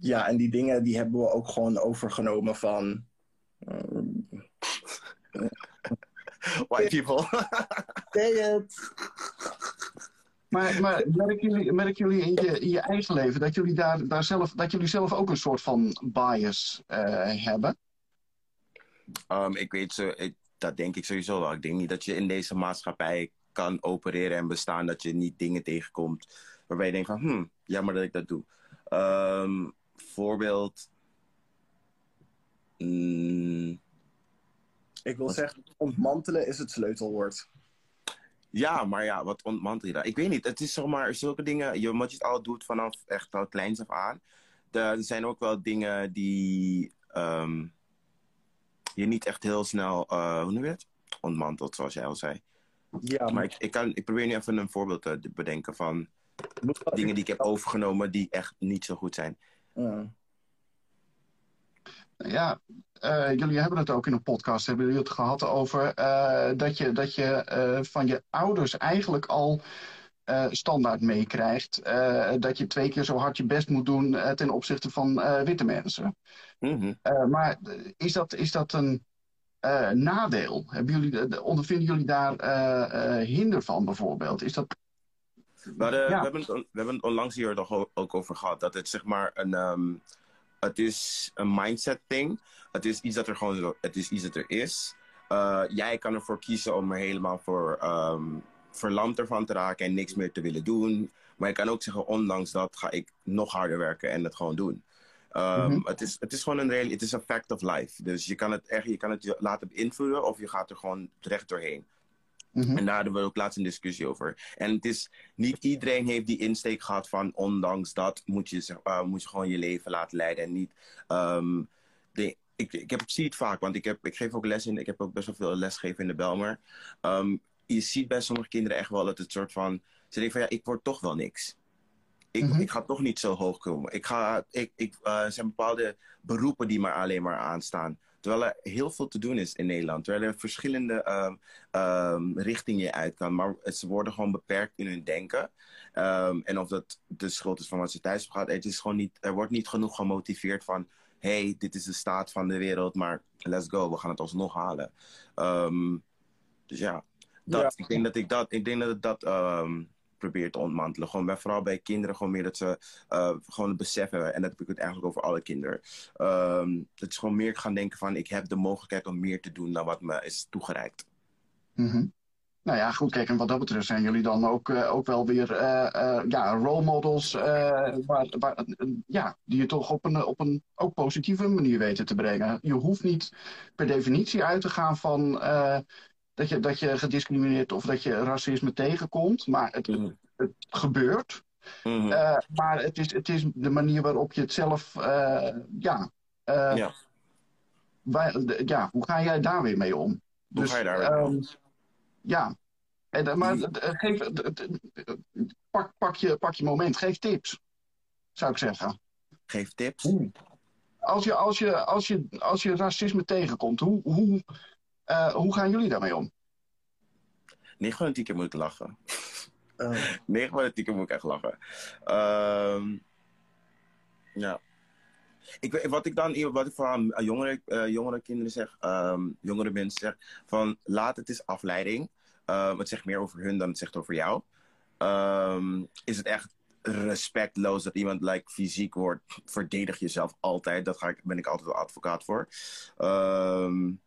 ja, en die dingen die hebben we ook gewoon overgenomen van. White people. say it. maar, maar merken jullie, merken jullie in, je, in je eigen leven dat jullie, daar, daar zelf, dat jullie zelf ook een soort van bias eh, hebben? Um, ik weet zo, ik, dat denk ik sowieso wel. Ik denk niet dat je in deze maatschappij kan opereren en bestaan dat je niet dingen tegenkomt waarbij je denkt van, hm, jammer dat ik dat doe. Ehm, voorbeeld. Mm, Ik wil zeggen, ontmantelen is het sleutelwoord. ja, maar ja, wat ontmantel je daar? Ik weet niet, het is zomaar zulke dingen, je, wat je het al doet vanaf echt al kleins af aan. Er zijn ook wel dingen die ehm, je niet echt heel snel, eh, hoe noem je het? Ontmantelt, zoals jij al zei. Ja, Maar ik, ik, kan, ik probeer nu even een voorbeeld te bedenken van dingen die ik heb overgenomen die echt niet zo goed zijn. Ja. Ja, uh, jullie hebben het ook in een podcast, hebben jullie het gehad over uh, dat je, dat je uh, van je ouders eigenlijk al standaard meekrijgt. dat je twee keer zo hard je best moet doen ten opzichte van witte mensen. Mm -hmm. maar is dat, is dat een nadeel? Hebben jullie, ondervinden jullie daar hinder van bijvoorbeeld? Is dat... Maar, ja. we, hebben het, we hebben het onlangs hier toch ook over gehad. Dat het zeg maar een... Um het is een mindset thing. Het is iets dat er gewoon het is iets dat er is. Jij kan ervoor kiezen om er helemaal voor um, verlamd ervan te raken en niks meer te willen doen. Maar je kan ook zeggen, ondanks dat ga ik nog harder werken en het gewoon doen. Um, mm -hmm. het, is, het is gewoon een real, het is een fact of life. Dus je kan het echt, je kan het laten beïnvloeden of je gaat er gewoon recht doorheen. Mm -hmm. En daar hadden we ook laatst een discussie over. En het is, niet iedereen heeft die insteek gehad van ondanks dat moet je, uh, moet je gewoon je leven laten leiden. En niet, um, de, ik, ik, heb, zie het vaak, want ik, heb, ik geef ook les in, ik heb ook best wel veel lesgeven in de Belmer. Um, je ziet bij sommige kinderen echt wel dat het soort van, ze denken van ja, ik word toch wel niks. Ik, mm -hmm. ik ga toch niet zo hoog komen. Ik ga, ik, ik, uh, er zijn bepaalde beroepen die maar alleen maar aanstaan. Terwijl er heel veel te doen is in Nederland. Terwijl er verschillende um, um, richtingen uit kan. Maar ze worden gewoon beperkt in hun denken. Um, en of dat de schuld is van wat ze thuis gaat. Het is gewoon niet, er wordt niet genoeg gemotiveerd van... hey, dit is de staat van de wereld, maar let's go. We gaan het alsnog halen. dus ja, dat, ja. Ik, denk dat ik dat... Ik denk dat dat probeer te ontmantelen. Gewoon bij, vooral bij kinderen, gewoon meer dat ze uh, gewoon het besef hebben. En dat heb ik het eigenlijk over alle kinderen. Um, dat is gewoon meer gaan denken van, ik heb de mogelijkheid om meer te doen dan wat me is toegereikt. Mm -hmm. Nou ja, goed, kijk, en wat dat betreft zijn jullie dan ook, uh, ook wel weer uh, uh, ja, role models, waar, waar, ja, die je toch op een, op een ook positieve manier weten te brengen. Je hoeft niet per definitie uit te gaan van dat je, dat je gediscrimineerd of dat je racisme tegenkomt. Maar het, mm. het gebeurt. Mm -hmm. uh, maar het is, het is de manier waarop je het zelf. Uh, ja, uh, ja. Wij, ja. Hoe ga jij daar weer mee om? Hoe dus, ga je daar weer um, Ja. En, maar geef, pak, pak, je, pak je moment. Geef tips. Zou ik zeggen. Geef tips? Als je, als je, als je, als je racisme tegenkomt, hoe, hoe, uh, hoe gaan jullie daarmee om? 9 van de 10 keer moet ik lachen. Uh. 9 van de 10 keer moet ik echt lachen. Uh, ja. Ik, wat ik dan wat ik voor aan jongere, uh, jongere kinderen zeg, um, jongere mensen zeg, van laat het is afleiding. Um, het zegt meer over hun dan het zegt over jou. Um, is het echt respectloos dat iemand like, fysiek wordt? Verdedig jezelf altijd. Daar ga ik, ben ik altijd wel advocaat voor. Um,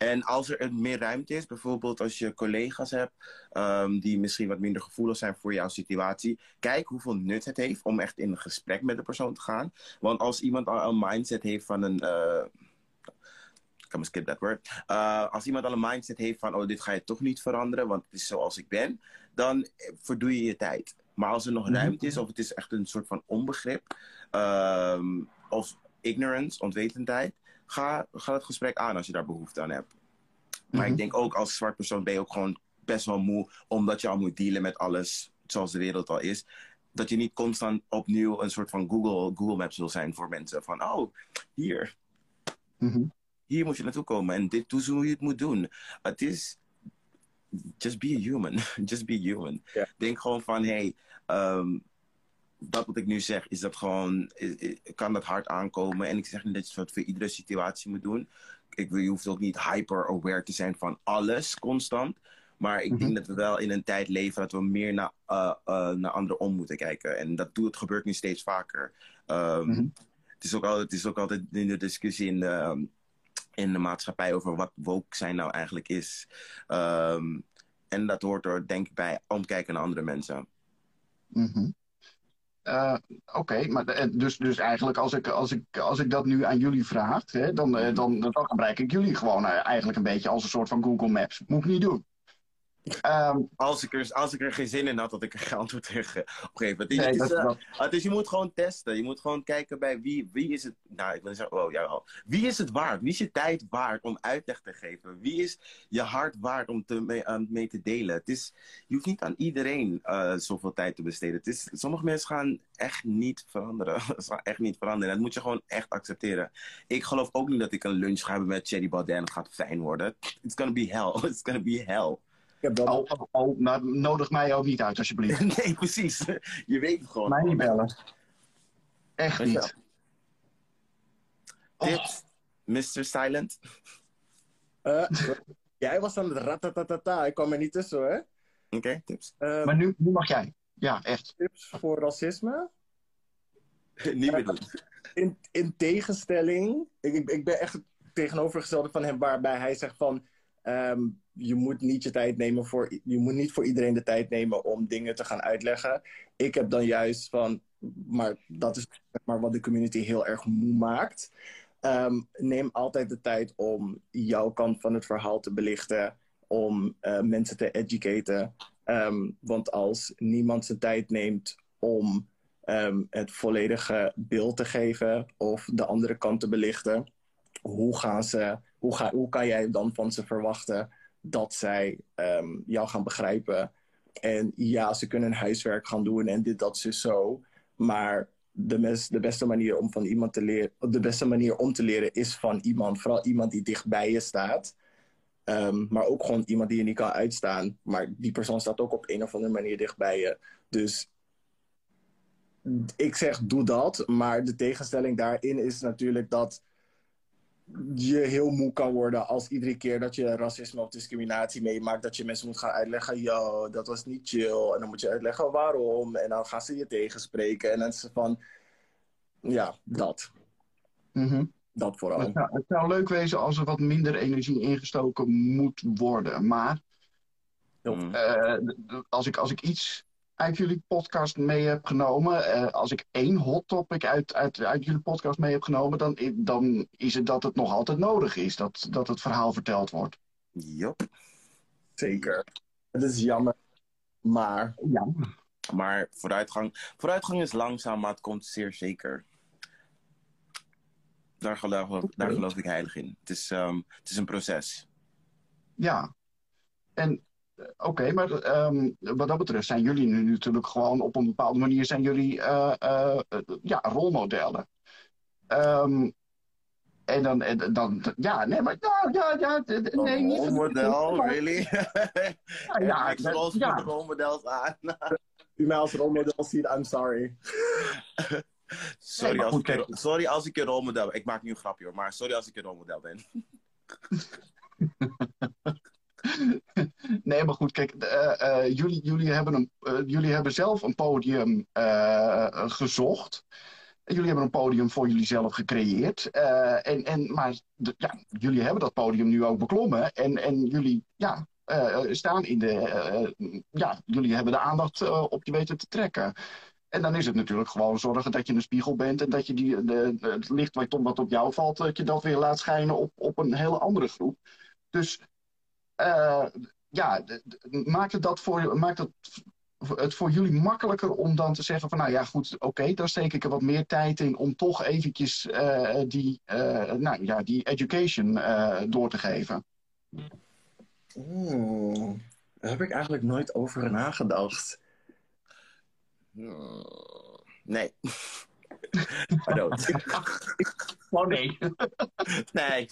en als er meer ruimte is, bijvoorbeeld als je collega's hebt um, die misschien wat minder gevoelig zijn voor jouw situatie, kijk hoeveel nut het heeft om echt in een gesprek met de persoon te gaan. Want als iemand al een mindset heeft van een. Uh, ik kan skip that word. Uh, als iemand al een mindset heeft van, oh, dit ga je toch niet veranderen, want het is zoals ik ben, dan verdoe je je tijd. Maar als er nog ruimte is, of het is echt een soort van onbegrip, um, of ignorance, onwetendheid, ga, ga het gesprek aan als je daar behoefte aan hebt. Maar ik denk ook als zwart persoon ben je ook gewoon best wel moe, omdat je al moet dealen met alles zoals de wereld al is. Dat je niet constant opnieuw een soort van Google, Google Maps wil zijn voor mensen. Van, oh, hier. Mm-hmm. Hier moet je naartoe komen en dit is hoe je het moet doen. Het is, just be a human. just be human. Yeah. Denk gewoon van, hey, um, dat wat ik nu zeg, is dat gewoon, kan dat hard aankomen. En ik zeg niet dat je het voor iedere situatie moet doen. Ik, je hoeft ook niet hyper-aware te zijn van alles constant. Maar ik mm -hmm. denk dat we wel in een tijd leven dat we meer naar, uh, uh, naar anderen om moeten kijken. En dat doet, gebeurt nu steeds vaker. Um, mm -hmm. het, is ook altijd, het is ook altijd in de discussie in de, in de maatschappij over wat woke zijn nou eigenlijk is. Um, en dat hoort er denk ik bij omkijken naar andere mensen. Mm -hmm. Uh, Oké, maar dus, dus eigenlijk als ik, als, ik, als ik dat nu aan jullie vraag, dan, dan, dan gebruik ik jullie gewoon eigenlijk een beetje als een soort van Google Maps. Moet ik niet doen. Ehm, Als ik, er, als ik er geen zin in had, had ik er geen antwoord tegen opgegeven. Het is, nee, het is, dat, eh, dat- het is, je moet gewoon testen. Je moet gewoon kijken bij wie, wie is het. Nou, ik wil zeggen, oh ja. Wie is het waard? Wie is je tijd waard om uitleg te geven? Wie is je hart waard om te, mee, mee te delen? Het is, je hoeft niet aan iedereen eh, zoveel tijd te besteden. Het is, sommige mensen gaan echt niet veranderen. Ze gaan echt niet veranderen. Dat moet je gewoon echt accepteren. Ik geloof ook niet dat ik een lunch ga hebben met Cherry Baudet en het gaat fijn worden. It's gonna be hell. It's gonna be hell. Ik heb wel oh, oh, oh, nodig mij ook niet uit, alsjeblieft. Nee, precies. Je weet het gewoon. Mij niet bellen. Echt Weet niet. Oh, Tips, Mr. Silent. Eh, jij was aan het ratatatata. Ik kwam er niet tussen hoor. Oké, tips. Eh, maar nu, nu mag jij. Ja, echt. tips voor racisme? Niet meer doen. In, in tegenstelling, ik, ik, ben echt het tegenovergestelde van hem, waarbij hij zegt van ehm, je moet niet je tijd nemen voor, je moet niet voor iedereen de tijd nemen om dingen te gaan uitleggen. Ik heb dan juist van, maar dat is maar wat de community heel erg moe maakt. Ehm, neem altijd de tijd om jouw kant van het verhaal te belichten, om eh, mensen te educaten. Ehm, want als niemand zijn tijd neemt om ehm, het volledige beeld te geven of de andere kant te belichten, hoe, gaan ze, hoe, ga, hoe kan jij dan van ze verwachten dat zij ehm, jou gaan begrijpen? En ja, ze kunnen huiswerk gaan doen en dit, dat, zo, zo. Maar de, mes, de beste manier om van iemand te leren, de beste manier om te leren is van iemand, vooral iemand die dicht bij je staat. Ehm, maar ook gewoon iemand die je niet kan uitstaan. Maar die persoon staat ook op een of andere manier dicht bij je. Dus ik zeg doe dat. Maar de tegenstelling daarin is natuurlijk dat je heel moe kan worden als iedere keer dat je racisme of discriminatie meemaakt, dat je mensen moet gaan uitleggen, yo, dat was niet chill. En dan moet je uitleggen waarom. En dan gaan ze je tegenspreken. En dan is van, ja, dat. Mhm. Dat vooral. Het, zou, het zou leuk wezen als er wat minder energie ingestoken moet worden. Maar Mm. eh, als, ik, als ik iets uit jullie podcast mee heb genomen, eh, als ik één hot topic uit, uit, uit jullie podcast mee heb genomen, dan, dan is het dat het nog altijd nodig is dat, dat het verhaal verteld wordt. Yup. Zeker. Het is jammer. Maar Ja. Maar vooruitgang, vooruitgang is langzaam, maar het komt zeer zeker. Daar geloof, daar geloof ik heilig in. Het is, ehm, het is een proces. Ja. En eh, oké, maar ehm, wat dat betreft zijn jullie nu natuurlijk gewoon op een bepaalde manier zijn jullie eh, eh, ja, rolmodellen. Ehm, en dan, en dan, ja, nee, maar nou, ja, ja, nee, niet. rolmodel, really? Ja, ja, ik ja. de rolmodels aan. u mij als rolmodel ziet, I'm sorry. sorry, als goed, ik, sorry als ik een rolmodel ben. Ik maak nu een grapje hoor, maar sorry als ik een rolmodel ben. Nee, maar goed, kijk, eh, eh, jullie, jullie, hebben een, eh, jullie hebben zelf een podium gezocht. Jullie hebben een podium voor jullie zelf gecreëerd. En, en, maar ja, jullie hebben dat podium nu ook beklommen. En, en jullie ja, staan in de. ja, jullie hebben de aandacht op je weten te trekken. En dan is het natuurlijk gewoon zorgen dat je een spiegel bent. En dat je die, de, het licht wat op jou valt, dat je dat weer laat schijnen op, op een hele andere groep. Dus eh, ja, maakt het, dat voor, maakt het, het voor jullie makkelijker om dan te zeggen van nou ja goed, oké, dan steek ik er wat meer tijd in om toch eventjes eh, die, eh, nou, ja, die education eh, door te geven. Daar heb ik eigenlijk nooit over nagedacht. Nee. I don't. Oh nee. Nee.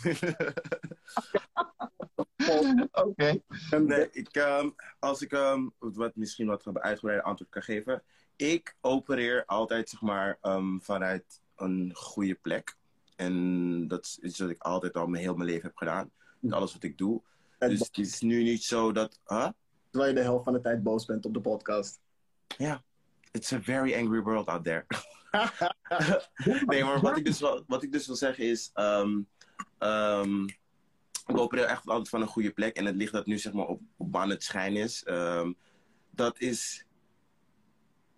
Oké. Nee, ik, ehm, als ik um, wat, misschien wat uitgebreide antwoord kan geven. Ik opereer altijd zeg maar, ehm, vanuit een goede plek. En dat is iets wat ik altijd al mijn heel mijn leven heb gedaan. Met alles wat ik doe. En Dus het is nu niet zo dat. Huh? Terwijl je de helft van de tijd boos bent op de podcast. Ja. It's a very angry world out there. nee, maar wat ik dus, wil, wat ik dus wil zeggen is. ehm, ehm, ik opereer echt altijd van een goede plek. En het licht dat nu zeg maar op, op aan het schijnen is. ehm, dat is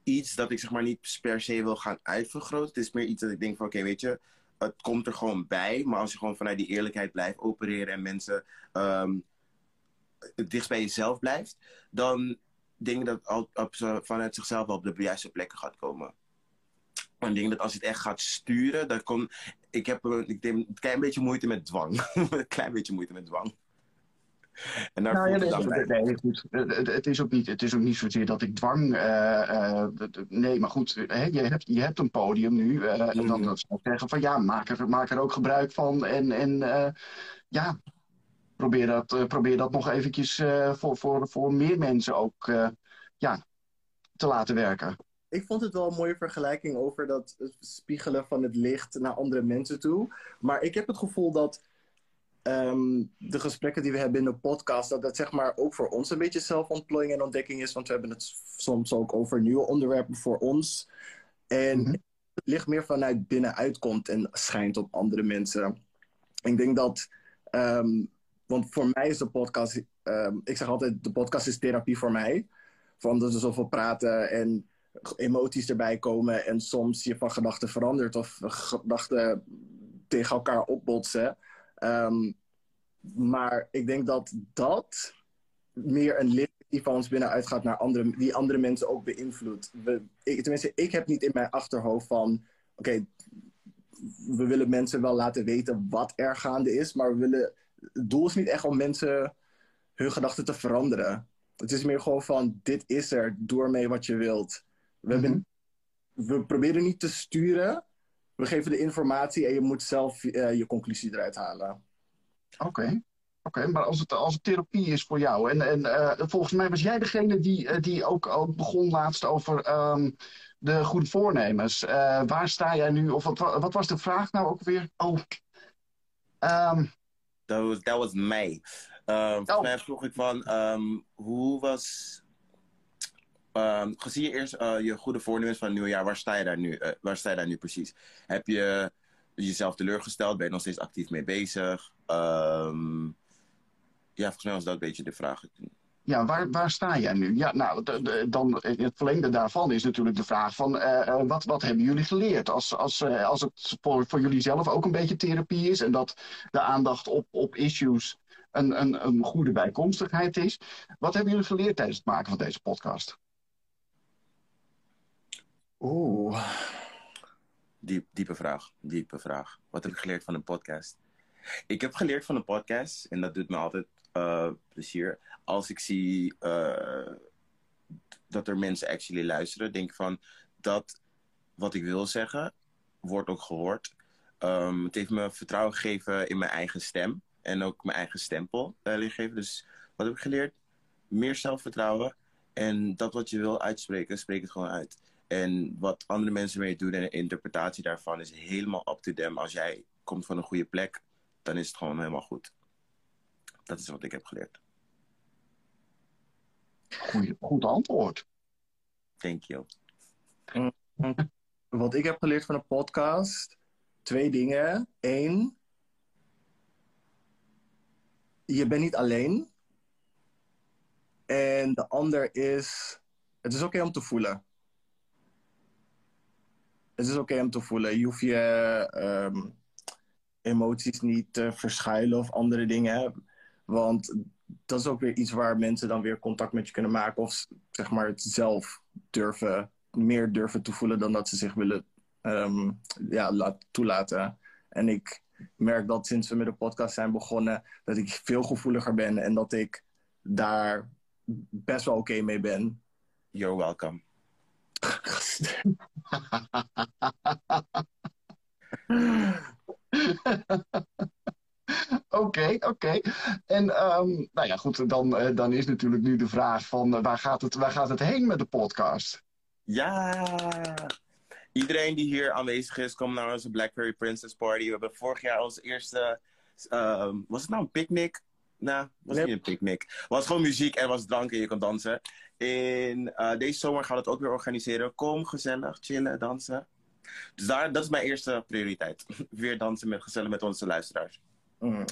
iets dat ik zeg maar niet per se wil gaan uitvergroten. Het is meer iets dat ik denk van oké, weet je. Het komt er gewoon bij. Maar als je gewoon vanuit die eerlijkheid blijft opereren. En mensen dichtst bij jezelf blijft, dan denk dat al, op, vanuit zichzelf wel op de juiste plekken gaat komen. En ik denk dat als je het echt gaat sturen, dan kon. Ik heb ik denk, een klein beetje moeite met dwang. een klein beetje moeite met dwang. En daar nou, ja, nee, nee, nee, goed. Het, is ook niet, het is ook niet zozeer dat ik dwang. Uh, uh, nee, maar goed, hè, je, hebt, je hebt een podium nu. Uh, mm. En dan, mhm. zou ik zeggen van ja, maak er, maak er ook gebruik van. En, en ja, probeer dat, probeer dat nog eventjes voor, voor, voor meer mensen ook ja, te laten werken. Ik vond het wel een mooie vergelijking over dat spiegelen van het licht naar andere mensen toe. Maar ik heb het gevoel dat Ehm, de gesprekken die we hebben in de podcast, dat dat zeg maar ook voor ons een beetje zelfontplooiing en ontdekking is. Want we hebben het soms ook over nieuwe onderwerpen voor ons. En mhm. het licht meer vanuit binnenuit komt en schijnt op andere mensen. Ik denk dat, ehm, want voor mij is de podcast, ehm, ik zeg altijd, de podcast is therapie voor mij. Van dat we zoveel praten en emoties erbij komen en soms je van gedachten verandert of gedachten tegen elkaar opbotsen. Um, maar ik denk dat dat meer een licht die van ons binnenuit gaat naar andere, die andere mensen ook beïnvloedt. Tenminste, ik heb niet in mijn achterhoofd van, oké, we willen mensen wel laten weten wat er gaande is, maar we willen, het doel is niet echt om mensen hun gedachten te veranderen. Het is meer gewoon van, dit is er, doe ermee wat je wilt. We, hebben, mhm. we proberen niet te sturen, we geven de informatie en je moet zelf uh, je conclusie eruit halen. Oké. Oké, maar als het, als het therapie is voor jou. En, en uh, volgens mij was jij degene die, uh, die ook, ook begon laatst over um, de goede voornemens. Uh, waar sta jij nu? Of wat, wat was de vraag nou ook weer? Oh. Um, dat was, dat was mij. Um, volgens oh. mij vroeg ik van, um, hoe was Um, gezien je eerst uh, je goede voornemens van het nieuwe jaar, waar sta je daar nu, uh, waar sta je daar nu precies? Heb je jezelf teleurgesteld? Ben je nog steeds actief mee bezig? Um, ja, volgens mij was dat een beetje de vraag. Ja, waar, waar sta jij nu? Ja, nou, dan het verlengde daarvan is natuurlijk de vraag van uh, wat, wat hebben jullie geleerd? Als, als, als het voor, voor jullie zelf ook een beetje therapie is en dat de aandacht op, op issues een, een, een goede bijkomstigheid is. Wat hebben jullie geleerd tijdens het maken van deze podcast? Oeh. Diep, diepe vraag. Diepe vraag. Wat heb ik geleerd van een podcast? Ik heb geleerd van een podcast, en dat doet me altijd uh, plezier. Als ik zie uh, dat er mensen actually luisteren, denk ik van dat wat ik wil zeggen, wordt ook gehoord. Um, het heeft me vertrouwen gegeven in mijn eigen stem en ook mijn eigen stempel uh, gegeven. Dus wat heb ik geleerd? Meer zelfvertrouwen. En dat wat je wil uitspreken, spreek het gewoon uit. En wat andere mensen mee doen en de interpretatie daarvan is helemaal up to them. Als jij komt van een goede plek, dan is het gewoon helemaal goed. Dat is wat ik heb geleerd. Goeie, goed antwoord. Thank you. Wat ik heb geleerd van een podcast, twee dingen. Eén, je bent niet alleen. En de ander is, het is oké om te voelen het is oké om te voelen. Je hoeft je ehm, emoties niet te verschuilen of andere dingen. Want dat is ook weer iets waar mensen dan weer contact met je kunnen maken. Of zeg maar het zelf durven, meer durven te voelen dan dat ze zich willen um, ja, toelaten. En ik merk dat sinds we met de podcast zijn begonnen, dat ik veel gevoeliger ben en dat ik daar best wel oké mee ben. You're welcome. Oké, oké. En um, nou ja, goed, dan, uh, dan is natuurlijk nu de vraag van uh, waar, gaat het, waar gaat het heen met de podcast? Ja, iedereen die hier aanwezig is, kom naar onze Blackberry Princess Party. We hebben vorig jaar onze eerste, uh, was het nou een picknick? Nou, was niet een picknick. Het was gewoon muziek en was drank en je kon dansen. In uh, deze zomer gaan we het ook weer organiseren. Kom gezellig, chillen, dansen. Dus daar, dat is mijn eerste prioriteit. weer dansen met gezellig met onze luisteraars. Mm.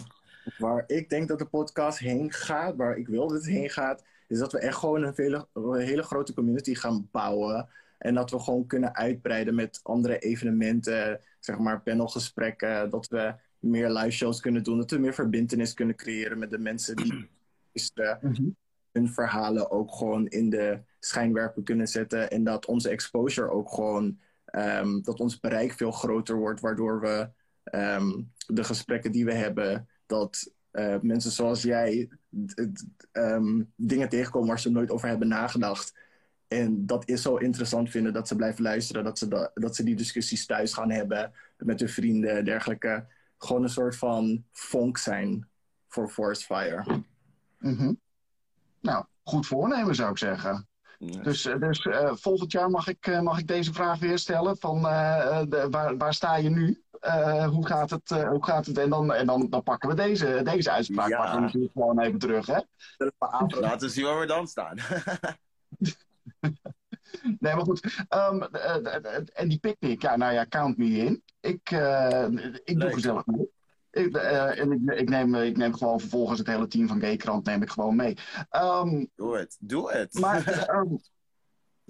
Waar ik denk dat de podcast heen gaat, waar ik wil dat het heen gaat, is dat we echt gewoon een, vele, een hele grote community gaan bouwen. En dat we gewoon kunnen uitbreiden met andere evenementen, zeg maar panelgesprekken. Dat we meer live shows kunnen doen. Dat we meer verbindenis kunnen creëren met de mensen die mm hun verhalen ook gewoon in de schijnwerper kunnen zetten. En dat onze exposure ook gewoon, um, dat ons bereik veel groter wordt, waardoor we um, de gesprekken die we hebben, dat uh, mensen zoals jij um, dingen tegenkomen waar ze nooit over hebben nagedacht. En dat is zo interessant vinden dat ze blijven luisteren, dat ze, da dat ze die discussies thuis gaan hebben met hun vrienden en dergelijke. Gewoon een soort van vonk zijn voor Forest Fire. Mm. Nou, goed voornemen zou ik zeggen. Dus, dus uh, volgend jaar mag ik, uh, mag ik deze vraag weer stellen: van, uh, de, waar, waar sta je nu? hoe, gaat het, hoe gaat het? En dan, en dan, dan pakken we deze, deze uitspraak ja. pakken we gewoon even terug. Hè? Laten we zien waar we dan staan. nee, maar goed. Um, en die picknick, ja, nou ja, count me in. Ik, ik doe gezellig mee. Ik, uh, en ik, ik, neem, ik neem gewoon vervolgens het hele team van Gaykrant neem ik gewoon mee. Um, doe het, doe het. Maar, um,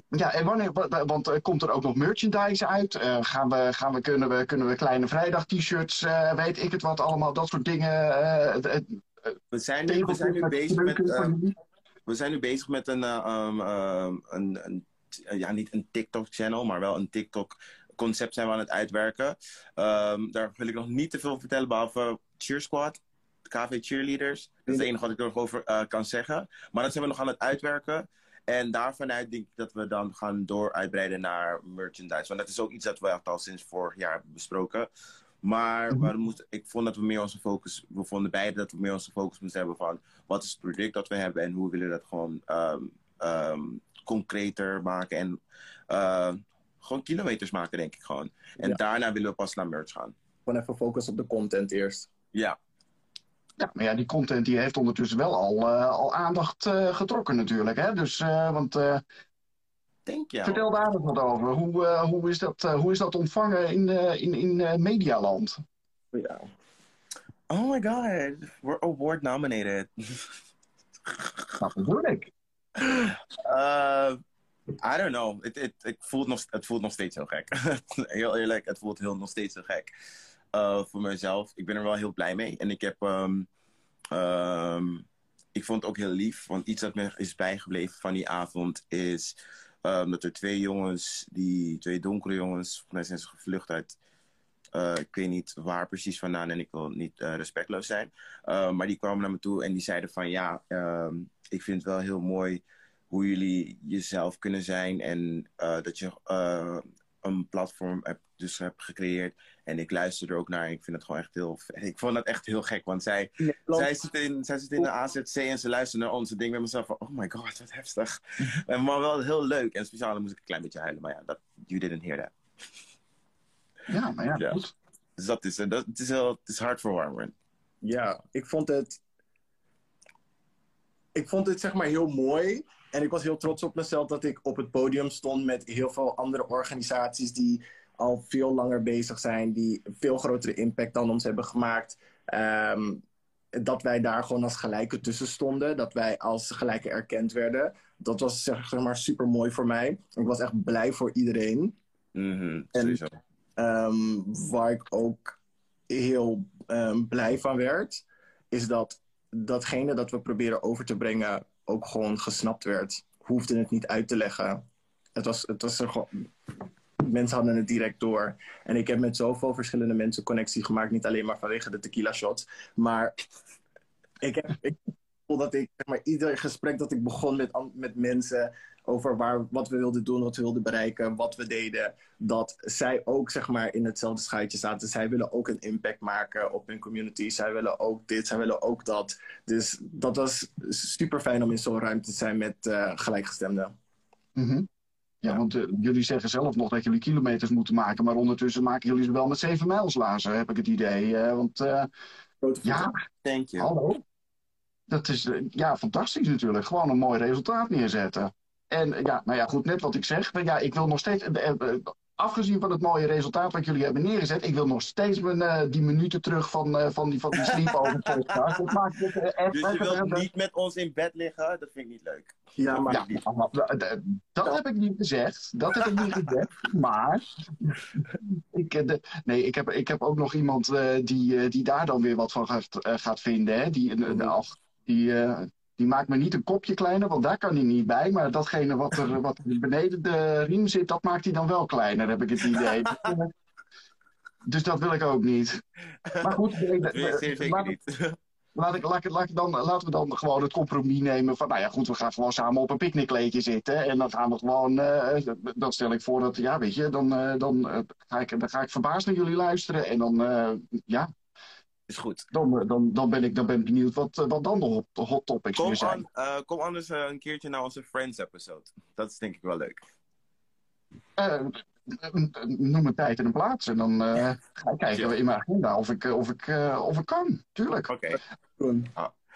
ja, en wanneer, want uh, komt er ook nog merchandise uit? Uh, gaan we, gaan we, kunnen, we, kunnen we kleine vrijdag t-shirts, weet ik het wat allemaal, dat soort dingen. we, zijn nu, we zijn nu bezig met... we zijn nu bezig met een, um, een, een ja, niet een TikTok-channel, maar wel een TikTok concept zijn we aan het uitwerken. Um, daar wil ik nog niet te veel vertellen, behalve Cheer Squad. KV Cheerleaders. Dat is het enige wat ik er nog over uh, kan zeggen. Maar dat zijn we nog aan het uitwerken. En daarvanuit denk ik dat we dan gaan door uitbreiden naar merchandise. Want dat is ook iets dat we al sinds vorig jaar hebben besproken. Maar we moesten, ik vond dat we meer onze focus, we vonden beide dat we meer onze focus moesten hebben van wat is het product dat we hebben en hoe willen we dat gewoon um, um, concreter maken. En uh, gewoon kilometers maken, denk ik gewoon. En daarna willen we pas naar merch gaan. Gewoon even focussen op de content eerst. Ja. Ja, maar ja, die content die heeft ondertussen wel al, uh, al aandacht uh, getrokken natuurlijk. Hè? Dus, uh, want... Denk je. Vertel daar eens wat over. Hoe, hoe, is, dat, hoe is dat ontvangen in, in, in medialand? Ja. Oh my god, we're award nominated. Dat bedoel ik. I don't know. Het, het, het, voelt nog, het voelt nog steeds heel gek. heel eerlijk, het voelt heel, nog steeds heel gek. Uh, voor mezelf. Ik ben er wel heel blij mee. En ik heb... Um, um, ik vond het ook heel lief. Want iets dat me is bijgebleven van die avond is... Um, dat er twee jongens, die twee donkere jongens... Volgens mij zijn ze gevlucht uit... Uh, ik weet niet waar precies vandaan en ik wil niet uh, respectloos zijn. Maar die kwamen naar me toe en die zeiden van ja, ik vind het wel heel mooi hoe jullie jezelf kunnen zijn en uh, dat je uh, een platform hebt, dus hebt gecreëerd. En ik luister er ook naar. Ik vind het gewoon echt heel. Ik vond dat echt heel gek, want zij, nee, zij, zitten in, zij zitten in de AZC en ze luisteren naar onze ding met mezelf van, oh my god, wat heftig. en maar wel heel leuk. En speciaal dan moest ik een klein beetje huilen, maar ja, dat, you didn't hear that. Ja, maar ja, ja. goed. Dus dat is, dat, het is, heel, het is hartverwarmend. Ja, ik vond het. Ik vond het zeg maar heel mooi en ik was heel trots op mezelf dat ik op het podium stond met heel veel andere organisaties die al veel langer bezig zijn, die veel grotere impact dan ons hebben gemaakt. Um, dat wij daar gewoon als gelijke tussen stonden, dat wij als gelijke erkend werden. Dat was zeg maar super mooi voor mij. Ik was echt blij voor iedereen. Mm -hmm, en um, waar ik ook heel um, blij van werd, is dat datgene dat we proberen over te brengen ook gewoon gesnapt werd. Hoefde het niet uit te leggen. Het was, het was er gewoon... Mensen hadden het direct door. En ik heb met zoveel verschillende mensen connectie gemaakt. Niet alleen maar vanwege de tequila shots. Maar ik heb... Ik, dat ik, zeg maar, ieder gesprek dat ik begon met, met mensen over waar, wat we wilden doen, wat we wilden bereiken, wat we deden, dat zij ook zeg maar, in hetzelfde schuitje zaten. Zij willen ook een impact maken op hun community. Zij willen ook dit, zij willen ook dat. Dus dat was super fijn om in zo'n ruimte te zijn met uh, gelijkgestemden. Mm -hmm. Ja, want uh, jullie zeggen zelf nog dat jullie kilometers moeten maken, maar ondertussen maken jullie ze wel met zeven mijlslazen, heb ik het idee. Uh, want ja, Thank you. hallo. Dat is ja, fantastisch natuurlijk. Gewoon een mooi resultaat neerzetten. En ja, nou ja, goed, net wat ik zeg. Maar ja, ik wil nog steeds, eh, eh, afgezien van het mooie resultaat wat jullie hebben neergezet, ik wil nog steeds mijn, uh, die minuten terug van, uh, van die, van die sleepover podcast. Dat maakt het echt... Dus je wilt niet met ons in bed liggen? Dat vind ik niet leuk. Ja, maar, ja, dat heb ik niet gezegd. Dat heb ik niet gezegd. Maar ik, de, nee, ik, heb, ik heb ook nog iemand uh, die, die daar dan weer wat van gaat, gaat vinden. Hè? Die, uh, die Die maakt me niet een kopje kleiner, want daar kan hij niet bij. Maar datgene wat er, wat er beneden de riem zit, dat maakt hij dan wel kleiner, heb ik het idee. dus dat wil ik ook niet. Maar goed, Dat wil je zeker laat, niet. laat ik, laat ik, laat ik dan, laten we dan gewoon het compromis nemen van, nou ja, goed, we gaan gewoon samen op een picknickkleedje zitten. En dan gaan we gewoon, eh, dan stel ik voor dat, ja, weet je, dan, eh, dan, eh, ga, ik, dan ga ik verbaasd naar jullie luisteren. En dan, eh, ja, Is goed. dan, dan, dan, ben ik, dan ben ik benieuwd wat, eh, wat dan de hot, de hot topics Kom, weer zijn. eh, kom anders eh, een keertje naar onze Friends episode. Dat is denk ik wel leuk. Eh, noem een tijd en een plaats. En dan eh, ga ik kijken in mijn agenda of ik, eh, of ik, eh, of ik kan. Tuurlijk. Oké, Doen.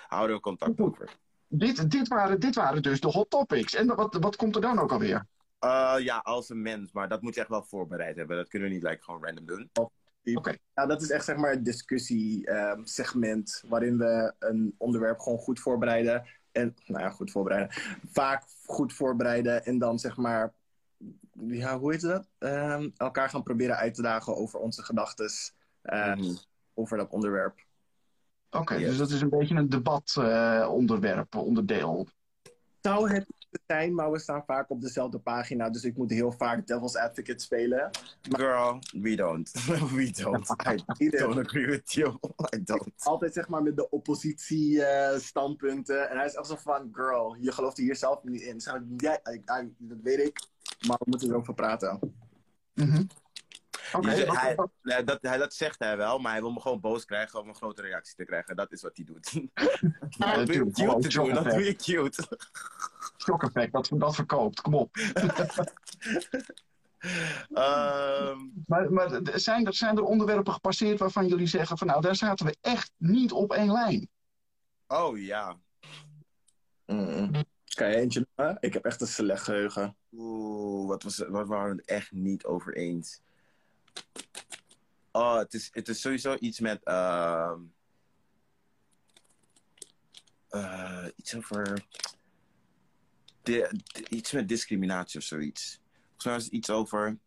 houden we contact over. Dit, dit, waren, dit waren dus de hot topics. En wat, wat komt er dan ook alweer? Eh, ja, als een mens, maar dat moet je echt wel voorbereid hebben. Dat kunnen we niet like, gewoon random doen. Ja, dat is echt zeg maar het discussie-segment waarin we een onderwerp gewoon goed voorbereiden. En, nou ja, goed voorbereiden. Vaak goed voorbereiden en dan zeg maar, ja, hoe heet dat? Ehm, elkaar gaan proberen uit te dagen over onze gedachten Mhm. over dat onderwerp. Oké, Yes. dus dat is een beetje een debatonderwerp, onderdeel. Zou het zijn, maar we staan vaak op dezelfde pagina, dus ik moet heel vaak devil's advocate spelen. Girl, we don't. we don't. I don't agree with you. I don't. Altijd zeg maar met de oppositie eh, standpunten. En hij is echt zo van, girl, je gelooft hier zelf niet in. Zeg ik, ja, I- I- dat weet ik, maar we moeten erover praten. Mhm. Hij, wat- nee, dat, hij, dat zegt hij wel, maar hij wil me gewoon boos krijgen om een grote reactie te krijgen. Dat is wat hij doet. Ja, dat doe je cute shock effect, dat, dat verkoopt, kom op. Ehm, Maar, maar zijn, er, zijn er onderwerpen gepasseerd waarvan jullie zeggen van nou, daar zaten we echt niet op één lijn? oh ja. Kan je eentje noemen? Ik heb echt een slecht geheugen. Oeh, wat, was, wat waren we het echt niet over eens? Oh, het is, het is sowieso iets met. ehm, eh, iets over. Di- iets met discriminatie of zoiets. Volgens mij was het iets over.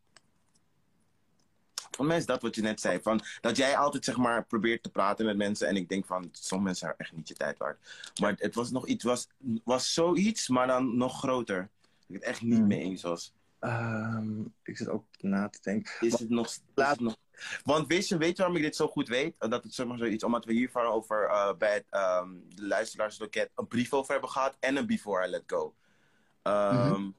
Volgens mij is dat wat je net zei. Van, dat jij altijd zeg maar probeert te praten met mensen. En ik denk van, sommige mensen zijn echt niet je tijd waard. Maar het was nog iets, was, was zoiets, maar dan nog groter. Dat ik het echt niet Hmm. mee eens was. Ehm, ik zit ook na te denken. Is het nog... Het nog... Want weet je, weet je waarom ik dit zo goed weet? Dat het zeg maar zoiets, omdat we hiervan over eh, bij het, ehm, de luisteraarsloket een brief over hebben gehad en een Before I Let Go. Ehm,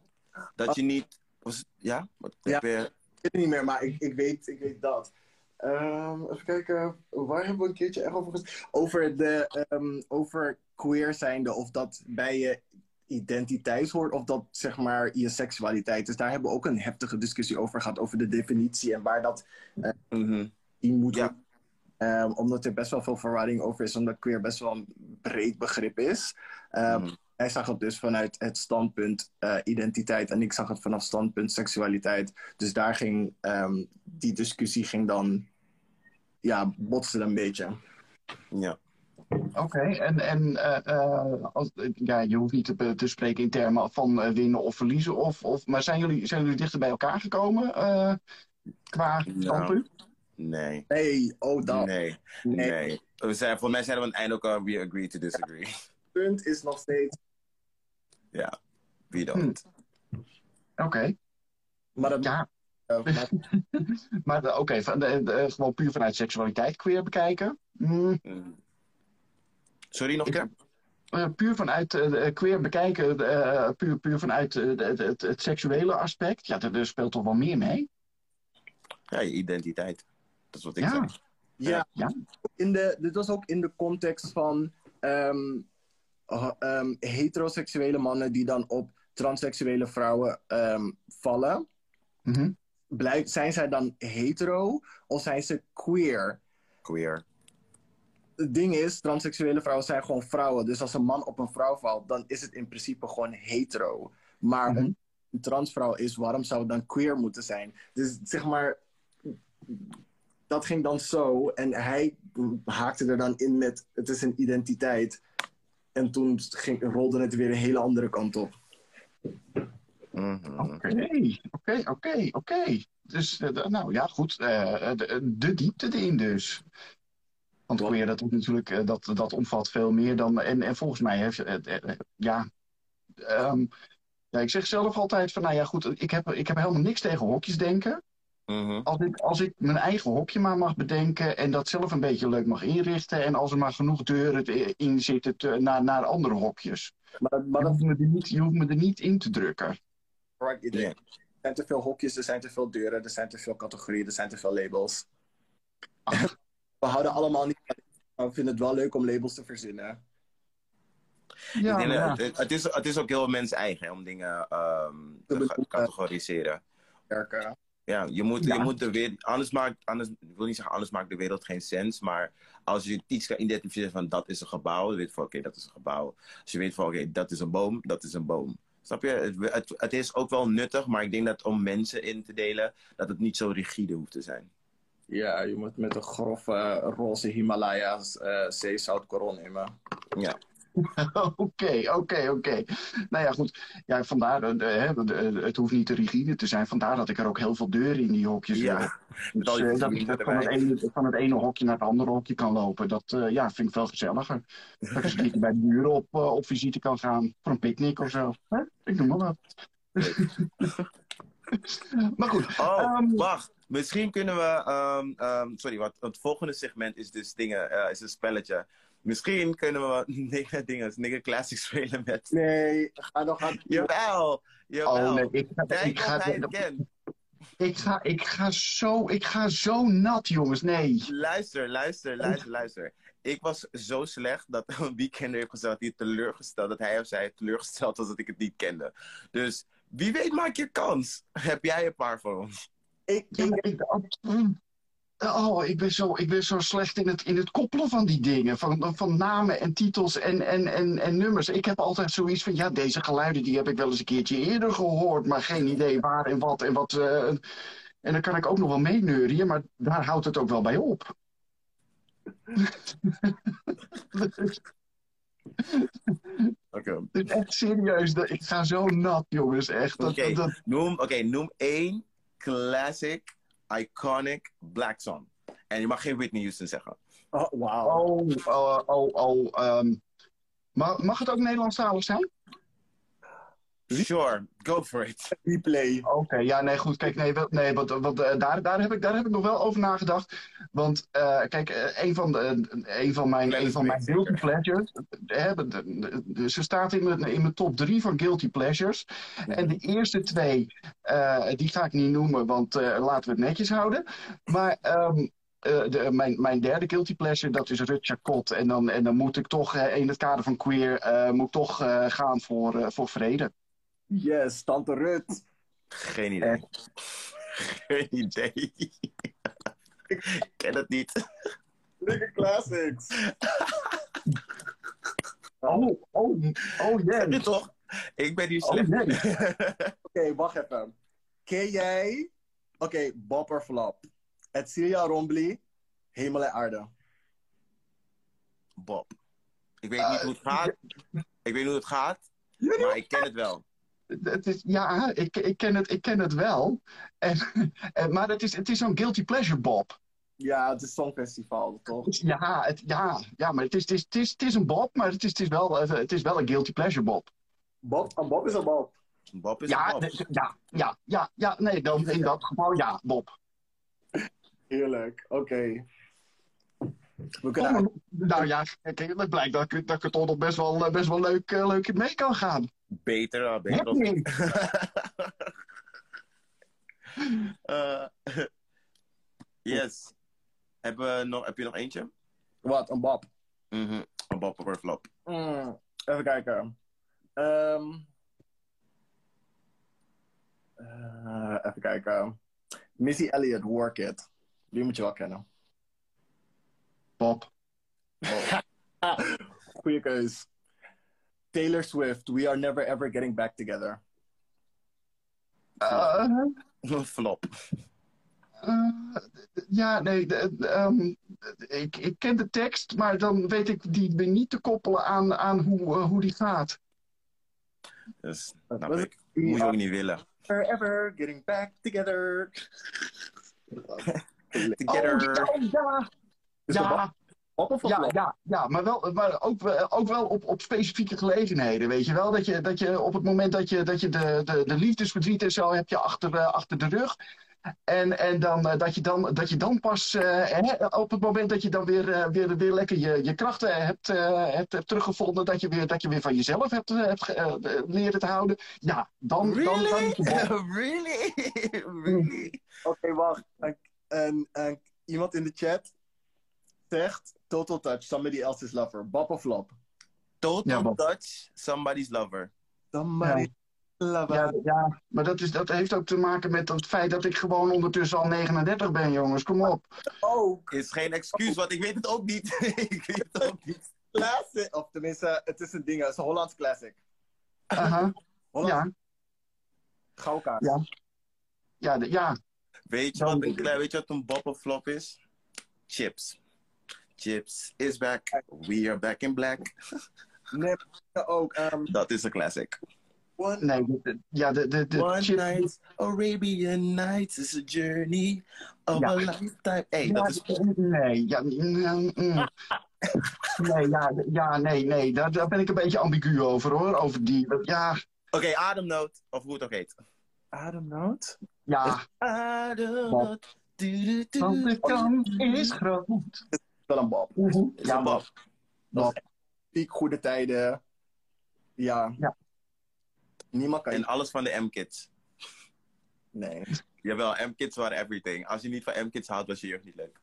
Dat je niet... Was ja? Wat, Ja. je- Ik weet het niet meer, maar ik, ik, weet, ik weet dat. Ehm, even kijken, waar hebben we een keertje echt over ges- Over, de, ehm, over queer zijnde, of dat bij je identiteit hoort, of dat zeg maar je seksualiteit. Dus daar hebben we ook een heftige discussie over gehad, over de definitie en waar dat Mhm. in moet Ja. omdat er best wel veel verwarring over is, omdat queer best wel een breed begrip is. Ehm, Mhm. Hij zag het dus vanuit het standpunt eh, identiteit en ik zag het vanaf standpunt seksualiteit. Dus daar ging ehm, die discussie ging dan, ja, botste een beetje. Ja. Oké, en, en eh, eh, als, ja, je hoeft niet te, te spreken in termen van winnen of verliezen. Of, of, maar zijn jullie, zijn jullie dichter bij elkaar gekomen eh, qua Nou, standpunt? Nee. Nee, oh dat. Nee. Nee. Nee. We zijn, voor mij zeiden we aan het einde ook al, we agree to disagree. Punt is nog steeds. Ja. We don't. Oké, Maar dat, ja. eh, maar- Maar eh, oké, van de- de- gewoon puur vanuit seksualiteit queer bekijken. Hmm, Mhm. Sorry, nog een keer? eh, puur vanuit eh, de- queer bekijken, eh, puur, puur vanuit eh, het, het, seksuele aspect. Ja, er, er speelt toch wel meer mee? Ja, je identiteit. Dat is wat ik Ja. zei. ja, Ja. In de, dit was ook in de context van ehm, uh, ehm, heteroseksuele mannen die dan op transseksuele vrouwen ehm, vallen. Mhm. Blijf, zijn zij dan hetero of zijn ze queer? Queer. Het ding is, transseksuele vrouwen zijn gewoon vrouwen. Dus als een man op een vrouw valt, dan is het in principe gewoon hetero. Maar Mhm. een transvrouw is, waarom zou het dan queer moeten zijn? Dus zeg maar, dat ging dan zo. En hij haakte er dan in met, het is een identiteit. En toen ging, rolde het weer een hele andere kant op. Mhm. Oké, oké, oké, oké. Dus, eh, nou ja, goed. eh, de, de diepte erin dus. Want queer, dat, is natuurlijk, eh, dat, dat omvat veel meer dan. En, en volgens mij heeft het. eh, eh, ja, ehm, ja, ik zeg zelf altijd van, nou ja, goed, ik heb, ik heb helemaal niks tegen hokjes denken. Mhm. Als ik, als ik mijn eigen hokje maar mag bedenken en dat zelf een beetje leuk mag inrichten. En als er maar genoeg deuren in zitten te- naar, naar andere hokjes. Maar, maar Je dat hoeft, me er niet, je hoeft me er niet in te drukken. iedereen. Er zijn te veel hokjes, er zijn te veel deuren, er zijn te veel categorieën, er zijn te veel labels. We houden allemaal niet van maar we vinden het wel leuk om labels te verzinnen. Ja, Ik denk ja. het, het, is, het is ook heel mens eigen om dingen ehm, te categoriseren. Werken. Ja, je moet, Ja. je moet de wereld. Anders maakt, anders, ik wil niet zeggen, anders maakt de wereld geen sens. Maar als je iets kan identificeren van dat is een gebouw, dan weet je van oké, dat is een gebouw. Als je weet van oké, dat is een boom, dat is een boom. Snap je? Het, het, het is ook wel nuttig, maar ik denk dat om mensen in te delen, dat het niet zo rigide hoeft te zijn. Ja, je moet met een grove roze Himalaya's eh zeezoutkorrel nemen. Ja, Oké, oké, oké. Nou ja, goed. Ja, vandaar, eh, hè, de- het hoeft niet te rigide te zijn. Vandaar dat ik er ook heel veel deuren in die hokjes ja. Al Dus, eh, dat ik van het, ene, van het ene hokje naar het andere hokje kan lopen. Dat eh, ja, vind ik veel gezelliger. Dat ik eens een bij de buren op, eh, op visite kan gaan. Voor een picknick of zo. Ik noem maar wat. maar goed. Oh, Ehm, wacht. Misschien kunnen we. ehm, ehm, sorry, want het volgende segment is dus dingen, eh, is een spelletje. Misschien kunnen we nigger dingen, nigger classics spelen met. Nee, ga nog aan. Jawel! Jawel! Oh nee, ik ik, ga, hij het kent. ik, ga, ik, ga zo, ik ga zo nat, jongens. Nee. Luister, luister, luister, luister. Ik was zo slecht dat een weekender heeft gezegd dat hij teleurgesteld, dat hij of zij teleurgesteld was dat ik het niet kende. Dus wie weet maak je kans. Heb jij een paar voor ons? Ik, ik, ik, oh, ik ben zo, ik ben zo slecht in het, in het koppelen van die dingen. Van, van namen en titels en, en, en, en nummers. Ik heb altijd zoiets van, ja, deze geluiden die heb ik wel eens een keertje eerder gehoord. Maar geen idee waar en wat en wat. eh, en dan kan ik ook nog wel meeneurien, maar daar houdt het ook wel bij op. Oké. Dus echt serieus, dat- ik ga zo nat, jongens. Echt. Oké. dat, Noem, oké, noem één classic, iconic black song. En je mag geen Whitney Houston zeggen. oh, wauw. oh, oh, oh, oh. ehm, mag, mag het ook Nederlandstalig zijn? Sure, go for it. Replay. Oké, ja, nee, goed. Kijk, nee, wel- nee want, want eh, daar, daar, heb ik, daar heb ik nog wel over nagedacht. Want, eh, kijk, eh, een van, de, een van mijn, een van mijn guilty pleasures. ze staat in mijn, in mijn top drie van guilty pleasures. En de eerste twee, eh, die ga ik niet noemen, want eh, laten we het netjes houden. Maar. ehm, eh, de, mijn, mijn derde guilty pleasure, dat is Rutja Kot. En dan, en dan moet ik toch eh, in het kader van queer, eh, moet ik toch eh, gaan voor, eh, voor vrede. Yes, Tante Rut. Geen idee. Geen idee. Ik ken het niet. Lekker classics. Oh, oh, oh, Heb je toch? Ik ben hier Oh, slecht. Oké, wacht even. Ken jij... Oké, Bob or Flop. Celia Rombly, Hemel en Aarde. Bob. Ik weet niet hoe het gaat. Ik weet niet hoe het gaat. Maar ik ken het wel. Het is, ja, ik, ik, ken het, ik ken het wel. En, en, maar het is, het is zo'n guilty pleasure, Bob. Ja, het is Songfestival, toch? Ja, het, ja, ja maar het is, het, is, het, is, het is een Bob, maar het is, het, is wel, eh, het is wel een guilty pleasure, Bob. Bob, een Bob is een Bob. Bob is Ja, Bob. de- ja, ja, ja, ja, nee, dan in dat geval ja, Bob. Heerlijk, oké. We Oh, kunnen... maar- nou ja, kijk, het blijkt dat ik, dat ik er toch nog best wel, eh, best wel leuk, eh, leuk mee kan gaan. Beter, uh, beter. Heb of-? Eh, yes. Hebben we nog, heb je nog eentje? Wat, een Bob? Mhm. Een Bob of een flop. Mm, even kijken. Ehm eh, even kijken. Missy Elliott, Work It. Die moet je wel kennen. Bob. Goeie keus. Taylor Swift, We Are Never Ever Getting Back Together. Eh, flop. Eh, ja, nee, de- de, ehm, ik, ik ken de tekst, maar dan weet ik die weer niet te koppelen aan, aan hoe, eh, hoe die gaat. Dus, snap was ik. Moet je ook niet willen. Never Ever Getting Back Together. Together. Oh, ja, Is ja, op Ja, ja, ja maar, wel, maar ook, wel- ook wel op, op specifieke gelegenheden, weet je wel. Dat je, dat je op het moment dat je, dat je de, de, de liefdesverdriet en zo heb je achter, eh, achter de rug. En, en dan, eh, dat, je dan, dat je dan pas, eh, hè, op het moment dat je dan weer, eh, weer, weer lekker je, je krachten hebt, eh, hebt, hebt teruggevonden, dat je, weer, dat je weer van jezelf hebt, eh, hebt eh, leren te houden. Ja, dan, dan kan Really? het je bal. really? really? Oké, wacht. Een, een, een- iemand in de chat zegt Total Touch, somebody else's lover. Bop of flop? Total Ja, touch, somebody's lover. Somebody lover. Ja, ja, maar dat, is, dat heeft ook te maken met het feit dat ik gewoon ondertussen al 39 ben, jongens. Kom op. Ook. Is geen excuus, want ik weet het ook niet. ik weet het ook niet. Classic. Of tenminste, het is een ding. Het is een Hollands classic. Aha, Hollands ja, gauwkaart. Ja. ja, de- ja. Weet je, wat een, weet je wat een bop of flop is? Chips. Chips is back. We are back in black. Nee, ook. ehm, Dat is een classic. one, Nee, de- de- ja, de, de, de One chip- night, Arabian Nights is a journey of Ja. a lifetime. Hey, Ja, dat is... Nee, ja, mm, mm. nee, ja, ja, nee, nee, daar, daar ben ik een beetje ambigu over hoor. Over die, ja, Oké, ademnoot, of hoe het ook heet. ademnoot. ja, Ademnoot. Du, du, du. want de kans is groot. Wel een Bob. Is Ja. Bob. Piek, goede tijden. Ja. Ja. Niemand kan En je... alles van de M-kids. Nee. Jawel, M-kids waren everything. Als je niet van M-kids houdt, was je jeugd niet leuk.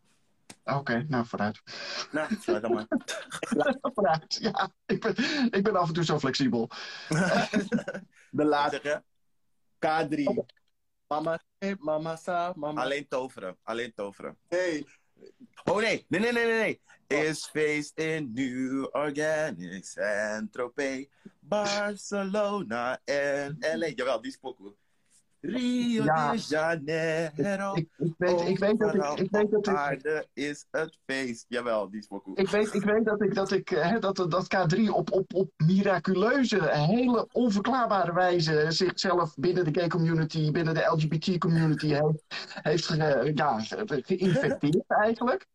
Oké, nou vooruit. Nou, sluit dan maar. vooruit, ja. Ik ben, ik ben af en toe zo flexibel. De laatste. zeg je? K3. Mama, mama sa, mama. Alleen toveren. Alleen toveren. Hey. Oh nee, nee, nee, nee, nee. nee. Is feest in New Organic, Saint-Tropez, Barcelona en LA. Jawel, die is pokoe. Rio Ja. de Janeiro. Ik, ik, weet, ik, weet dat ik, ik weet dat ik, Aarde is het feest. Jawel, die is ik weet, ik weet dat ik, dat, ik eh, dat, dat K3 op, op, op miraculeuze, hele onverklaarbare wijze zichzelf binnen de gay community, binnen de LGBT community heeft, heeft ge, ja, ge- geïnfecteerd eigenlijk.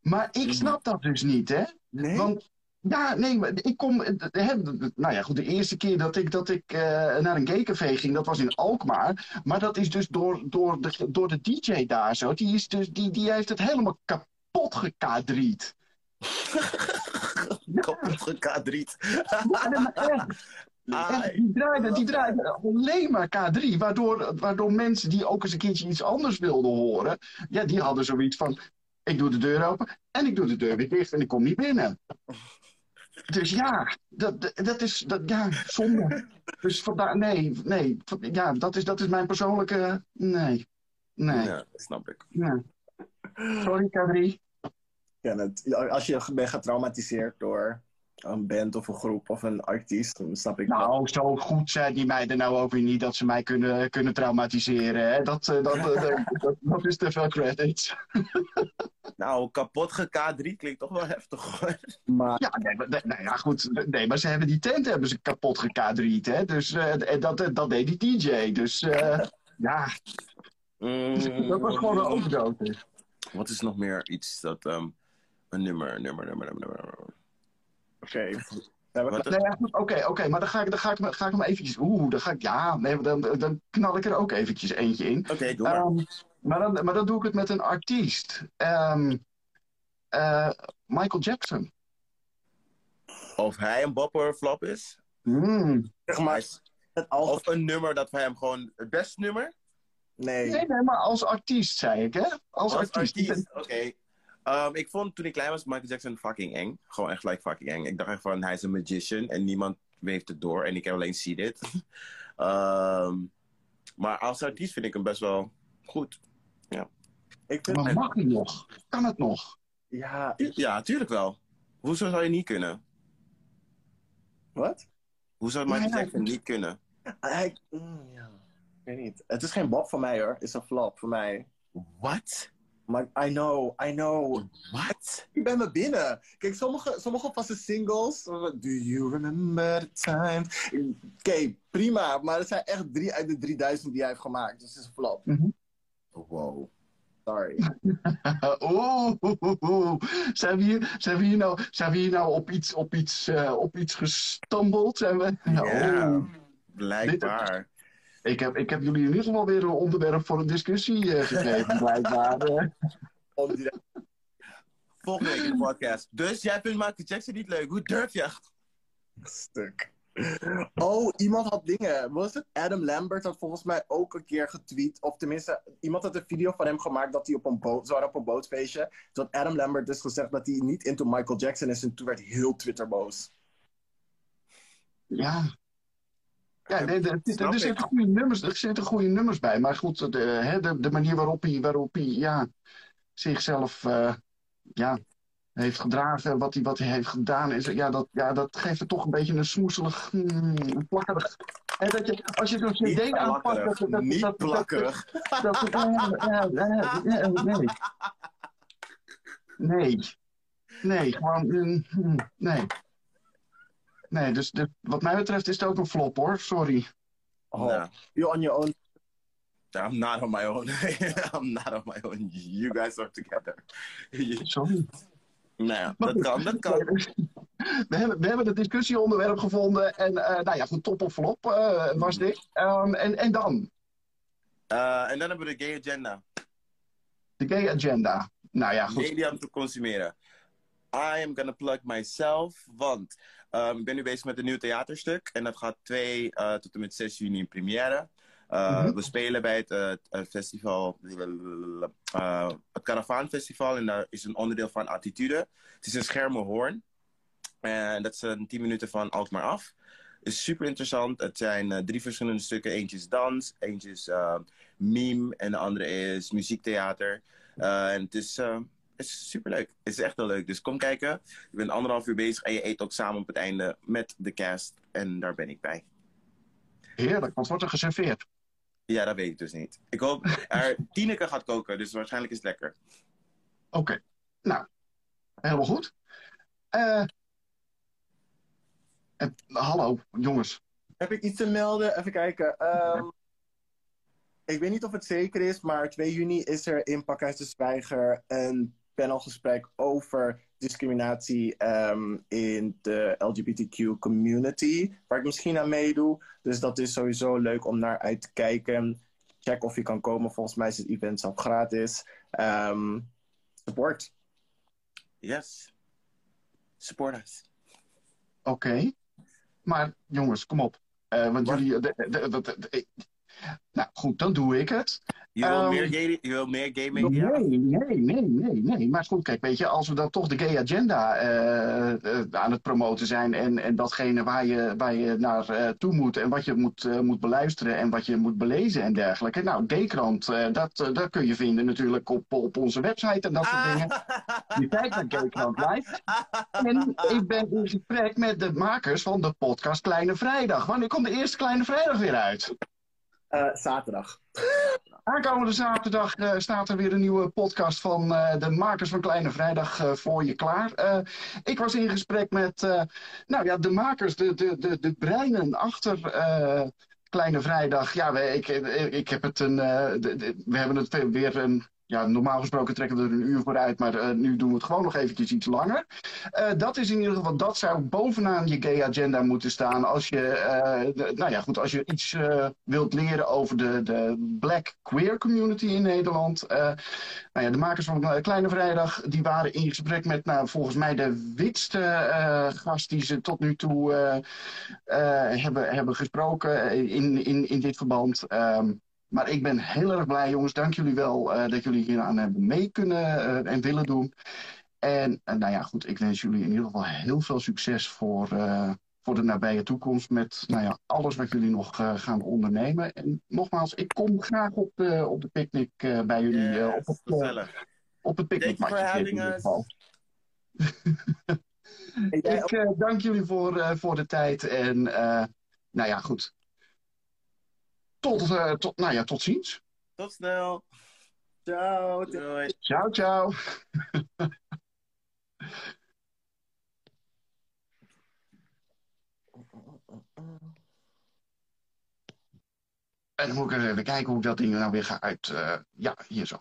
Maar ik snap dat dus niet, hè? Nee? Want ja, nee, maar ik kom. eh, Hè, nou ja, goed, de eerste keer dat ik, dat ik eh, naar een gaycafé ging, dat was in Alkmaar. Maar dat is dus door, door, de, door de DJ daar zo. Die, is dus, die, die heeft het helemaal kapot gekadriet. Kapot gekadriet. Ja, die draaide, die alleen maar K3, waardoor, waardoor mensen die ook eens een keertje iets anders wilden horen, ja, die hadden zoiets van, ik doe de deur open en ik doe de deur weer dicht en ik kom niet binnen. Dus ja, dat, dat is, dat, ja, zonde. Dus vandaar, nee, nee, ja, dat is, dat is mijn persoonlijke, nee, nee, Ja, snap ik. nee. Sorry K3. ken het. Als je bent getraumatiseerd door een band of een groep of een artiest, dan snap ik. Nou, zo goed zijn die meiden nou ook weer niet dat ze mij kunnen, kunnen traumatiseren. Hè? Dat, eh, dat, eh, dat, dat, dat is te veel credits. Nou, kapot ge K3 klinkt toch wel heftig hoor. Maar Ja, nee, maar, nee, nou ja, goed. Nee, maar ze hebben die tent hebben ze kapot gekadriet, hè. Dus eh, en dat, dat deed die DJ. Dus eh, ja, dat was gewoon een overdose. Wat is nog meer iets dat... ehm, een nummer, nummer, nummer, nummer, nummer. Oké. Oké, oké. maar dan ga ik, dan ga ik, me- ga ik hem eventjes... Oeh, dan ga ik... Ja, nee, dan, dan knal ik er ook eventjes eentje in. Oké, doe maar. Ehm, maar, dan, maar dan doe ik het met een artiest. Ehm, eh, Michael Jackson. of hij een bopper flop is. Hmm. zeg maar. Of een nummer dat voor hem gewoon het beste nummer. Nee. Nee, nee, maar als artiest, zei ik, hè? Als, Als artiest. artiest, oké. Ehm, ik vond toen ik klein was Michael Jackson fucking eng. Gewoon echt like fucking eng. Ik dacht echt van hij is een magician en niemand heeft het door en ik heb alleen see dit. Ehm, maar als artiest vind ik hem best wel goed. Ik vind... Maar mag hij nog? Kan het nog? Ja, Ja, tuurlijk wel. Hoezo zou je niet kunnen? wat? Hoe zou Ja, Michael ja, Jackson niet kunnen? Hij... mm, ja. Ik weet niet. Het is geen Bob voor mij hoor. Het is een flop voor mij. Wat? Maar I know, I know. Wat? Ik ben me binnen. Kijk, sommige, sommige van zijn singles. Do you remember the time? Oké, prima. Maar er zijn echt drie uit de 3000 die hij heeft gemaakt. Dus het is een flop. Wow. Sorry. Oeh, oeh, Zijn, we hier, zijn, we hier nou, zijn we hier nou op iets, op iets, uh, op iets gestumbled? Zijn we? Ja, oh. blijkbaar. Dit, ik, heb, ik heb jullie in ieder geval weer een onderwerp voor een discussie uh, gegeven, blijkbaar. Volgende week in de podcast. Dus jij vindt Michael Jackson niet leuk. Hoe durf je? Stuk. Oh, iemand had dingen. Was het Adam Lambert had volgens mij ook een keer getweet. Of tenminste, iemand had een video van hem gemaakt dat hij op een boot zou op een bootfeestje. Toen had Adam Lambert dus gezegd dat hij niet into Michael Jackson is. En toen werd heel Twitter boos. Ja. Ja, nee, er, er, zitten goede nummers, er zitten goede nummers bij. Maar goed, de, de, de manier waarop hij, waarop hij ja, zichzelf uh, ja, heeft gedragen, wat hij, wat hij heeft gedaan. Is, ja, dat, ja, dat geeft het toch een beetje een smoeselig, hmm, plakkerig. En dat je, als je zo'n cd aanpakt... Dat, dat, Niet dat, plakkerig. Dat, nee. Nee. Nee, gewoon... Hmm, nee. Nee, dus de, wat mij betreft is het ook een flop hoor, sorry. Oh, no. you're on your own. I'm not on my own. I'm not on my own. You guys are together. Sorry. Nou dat kan, dat kan. We hebben, we hebben het discussieonderwerp gevonden. En uh, nou ja, goed, top of flop uh, was dit. Um, en, en dan? Uh, en dan hebben we de gay agenda. De gay agenda. Nou ja, goed. Media om te consumeren. I am gonna plug myself, want ik ben nu bezig met een nieuw theaterstuk. En dat gaat 2 tot en met 6 juni in première. Uh, mm -hmm. We spelen bij het, uh, het festival, uh, het Caravan Festival. En daar is een onderdeel van Attitude. Het is een schermenhoorn. En dat is een 10 minuten van Alkmaar af. Het is super interessant. Het zijn drie verschillende stukken. Eentje is dans, eentje is meme en de andere is muziektheater. en het is, is super leuk. Het is echt heel leuk. Dus kom kijken. Je bent anderhalf uur bezig en je eet ook samen op het einde met de cast. En daar ben ik bij. Heerlijk, wat wordt er geserveerd? Ja, dat weet ik dus niet. Ik hoop er Tineke gaat koken, dus waarschijnlijk is het lekker. Oké, okay. nou, helemaal goed. Uh, hallo, jongens. Heb ik iets te melden? Even kijken. Um, ik weet niet of het zeker is, maar 2 juni is er in Pakhuis de Zwijger een panelgesprek over discriminatie um, in de LGBTQ community, waar ik misschien aan meedoe. Dus dat is sowieso leuk om naar uit te kijken. Check of je kan komen. Volgens mij is het event zelf gratis. Um, support. Yes. Support us. Oké. Okay. Maar jongens, kom op. Uh, want jullie. nou goed, dan doe ik het. Je wil, um, meer, gay, je wil meer gay media? Nee, nee, nee, nee, nee. Maar goed, kijk, weet je, als we dan toch de gay agenda uh, uh, aan het promoten zijn en, en datgene waar je, waar je naar uh, toe moet en wat je moet, moet beluisteren en wat je moet belezen en dergelijke. Nou, Gaykrant, dat, dat kun je vinden natuurlijk op, op onze website en dat soort ah. dingen. Je kijkt naar Gaykrant Live. En ik ben in gesprek met de makers van de podcast Kleine Vrijdag. Wanneer komt de eerste Kleine Vrijdag weer uit? Zaterdag. Aankomende zaterdag uh, staat er weer een nieuwe podcast van uh, de makers van Kleine Vrijdag uh, voor je klaar. ik was in gesprek met nou ja, de makers, de, de, de, de breinen achter Kleine Vrijdag. Ja, we, ik, ik heb het een, we hebben het weer een ja, normaal gesproken trekken we er een uur voor uit, maar uh, nu doen we het gewoon nog eventjes iets langer. Uh, dat is in ieder geval, dat zou bovenaan je gay agenda moeten staan. Als je, de, nou ja, goed, als je iets wilt leren over de, de black queer community in Nederland. nou ja, de makers van Kleine Vrijdag, die waren in gesprek met, nou, volgens mij de witste gast die ze tot nu toe hebben, hebben gesproken in, in, in dit verband. Um, maar ik ben heel erg blij, jongens. Dank jullie wel uh, dat jullie hier aan hebben mee kunnen uh, en willen doen. En uh, nou ja, goed, ik wens jullie in ieder geval heel veel succes voor, voor de nabije toekomst. Met nou ja, alles wat jullie nog gaan ondernemen. En nogmaals, ik kom graag op de, op de picknick bij jullie. Yes, op het, op het picknickmatje in ieder geval. ik dank jullie voor, voor de tijd. En nou ja, goed tot, uh, tot, nou ja, tot ziens. Tot snel. Ciao. Doei. Ciao, ciao. En dan moet ik even kijken hoe ik dat ding nou weer ga uit. Uh, ja, hier zo.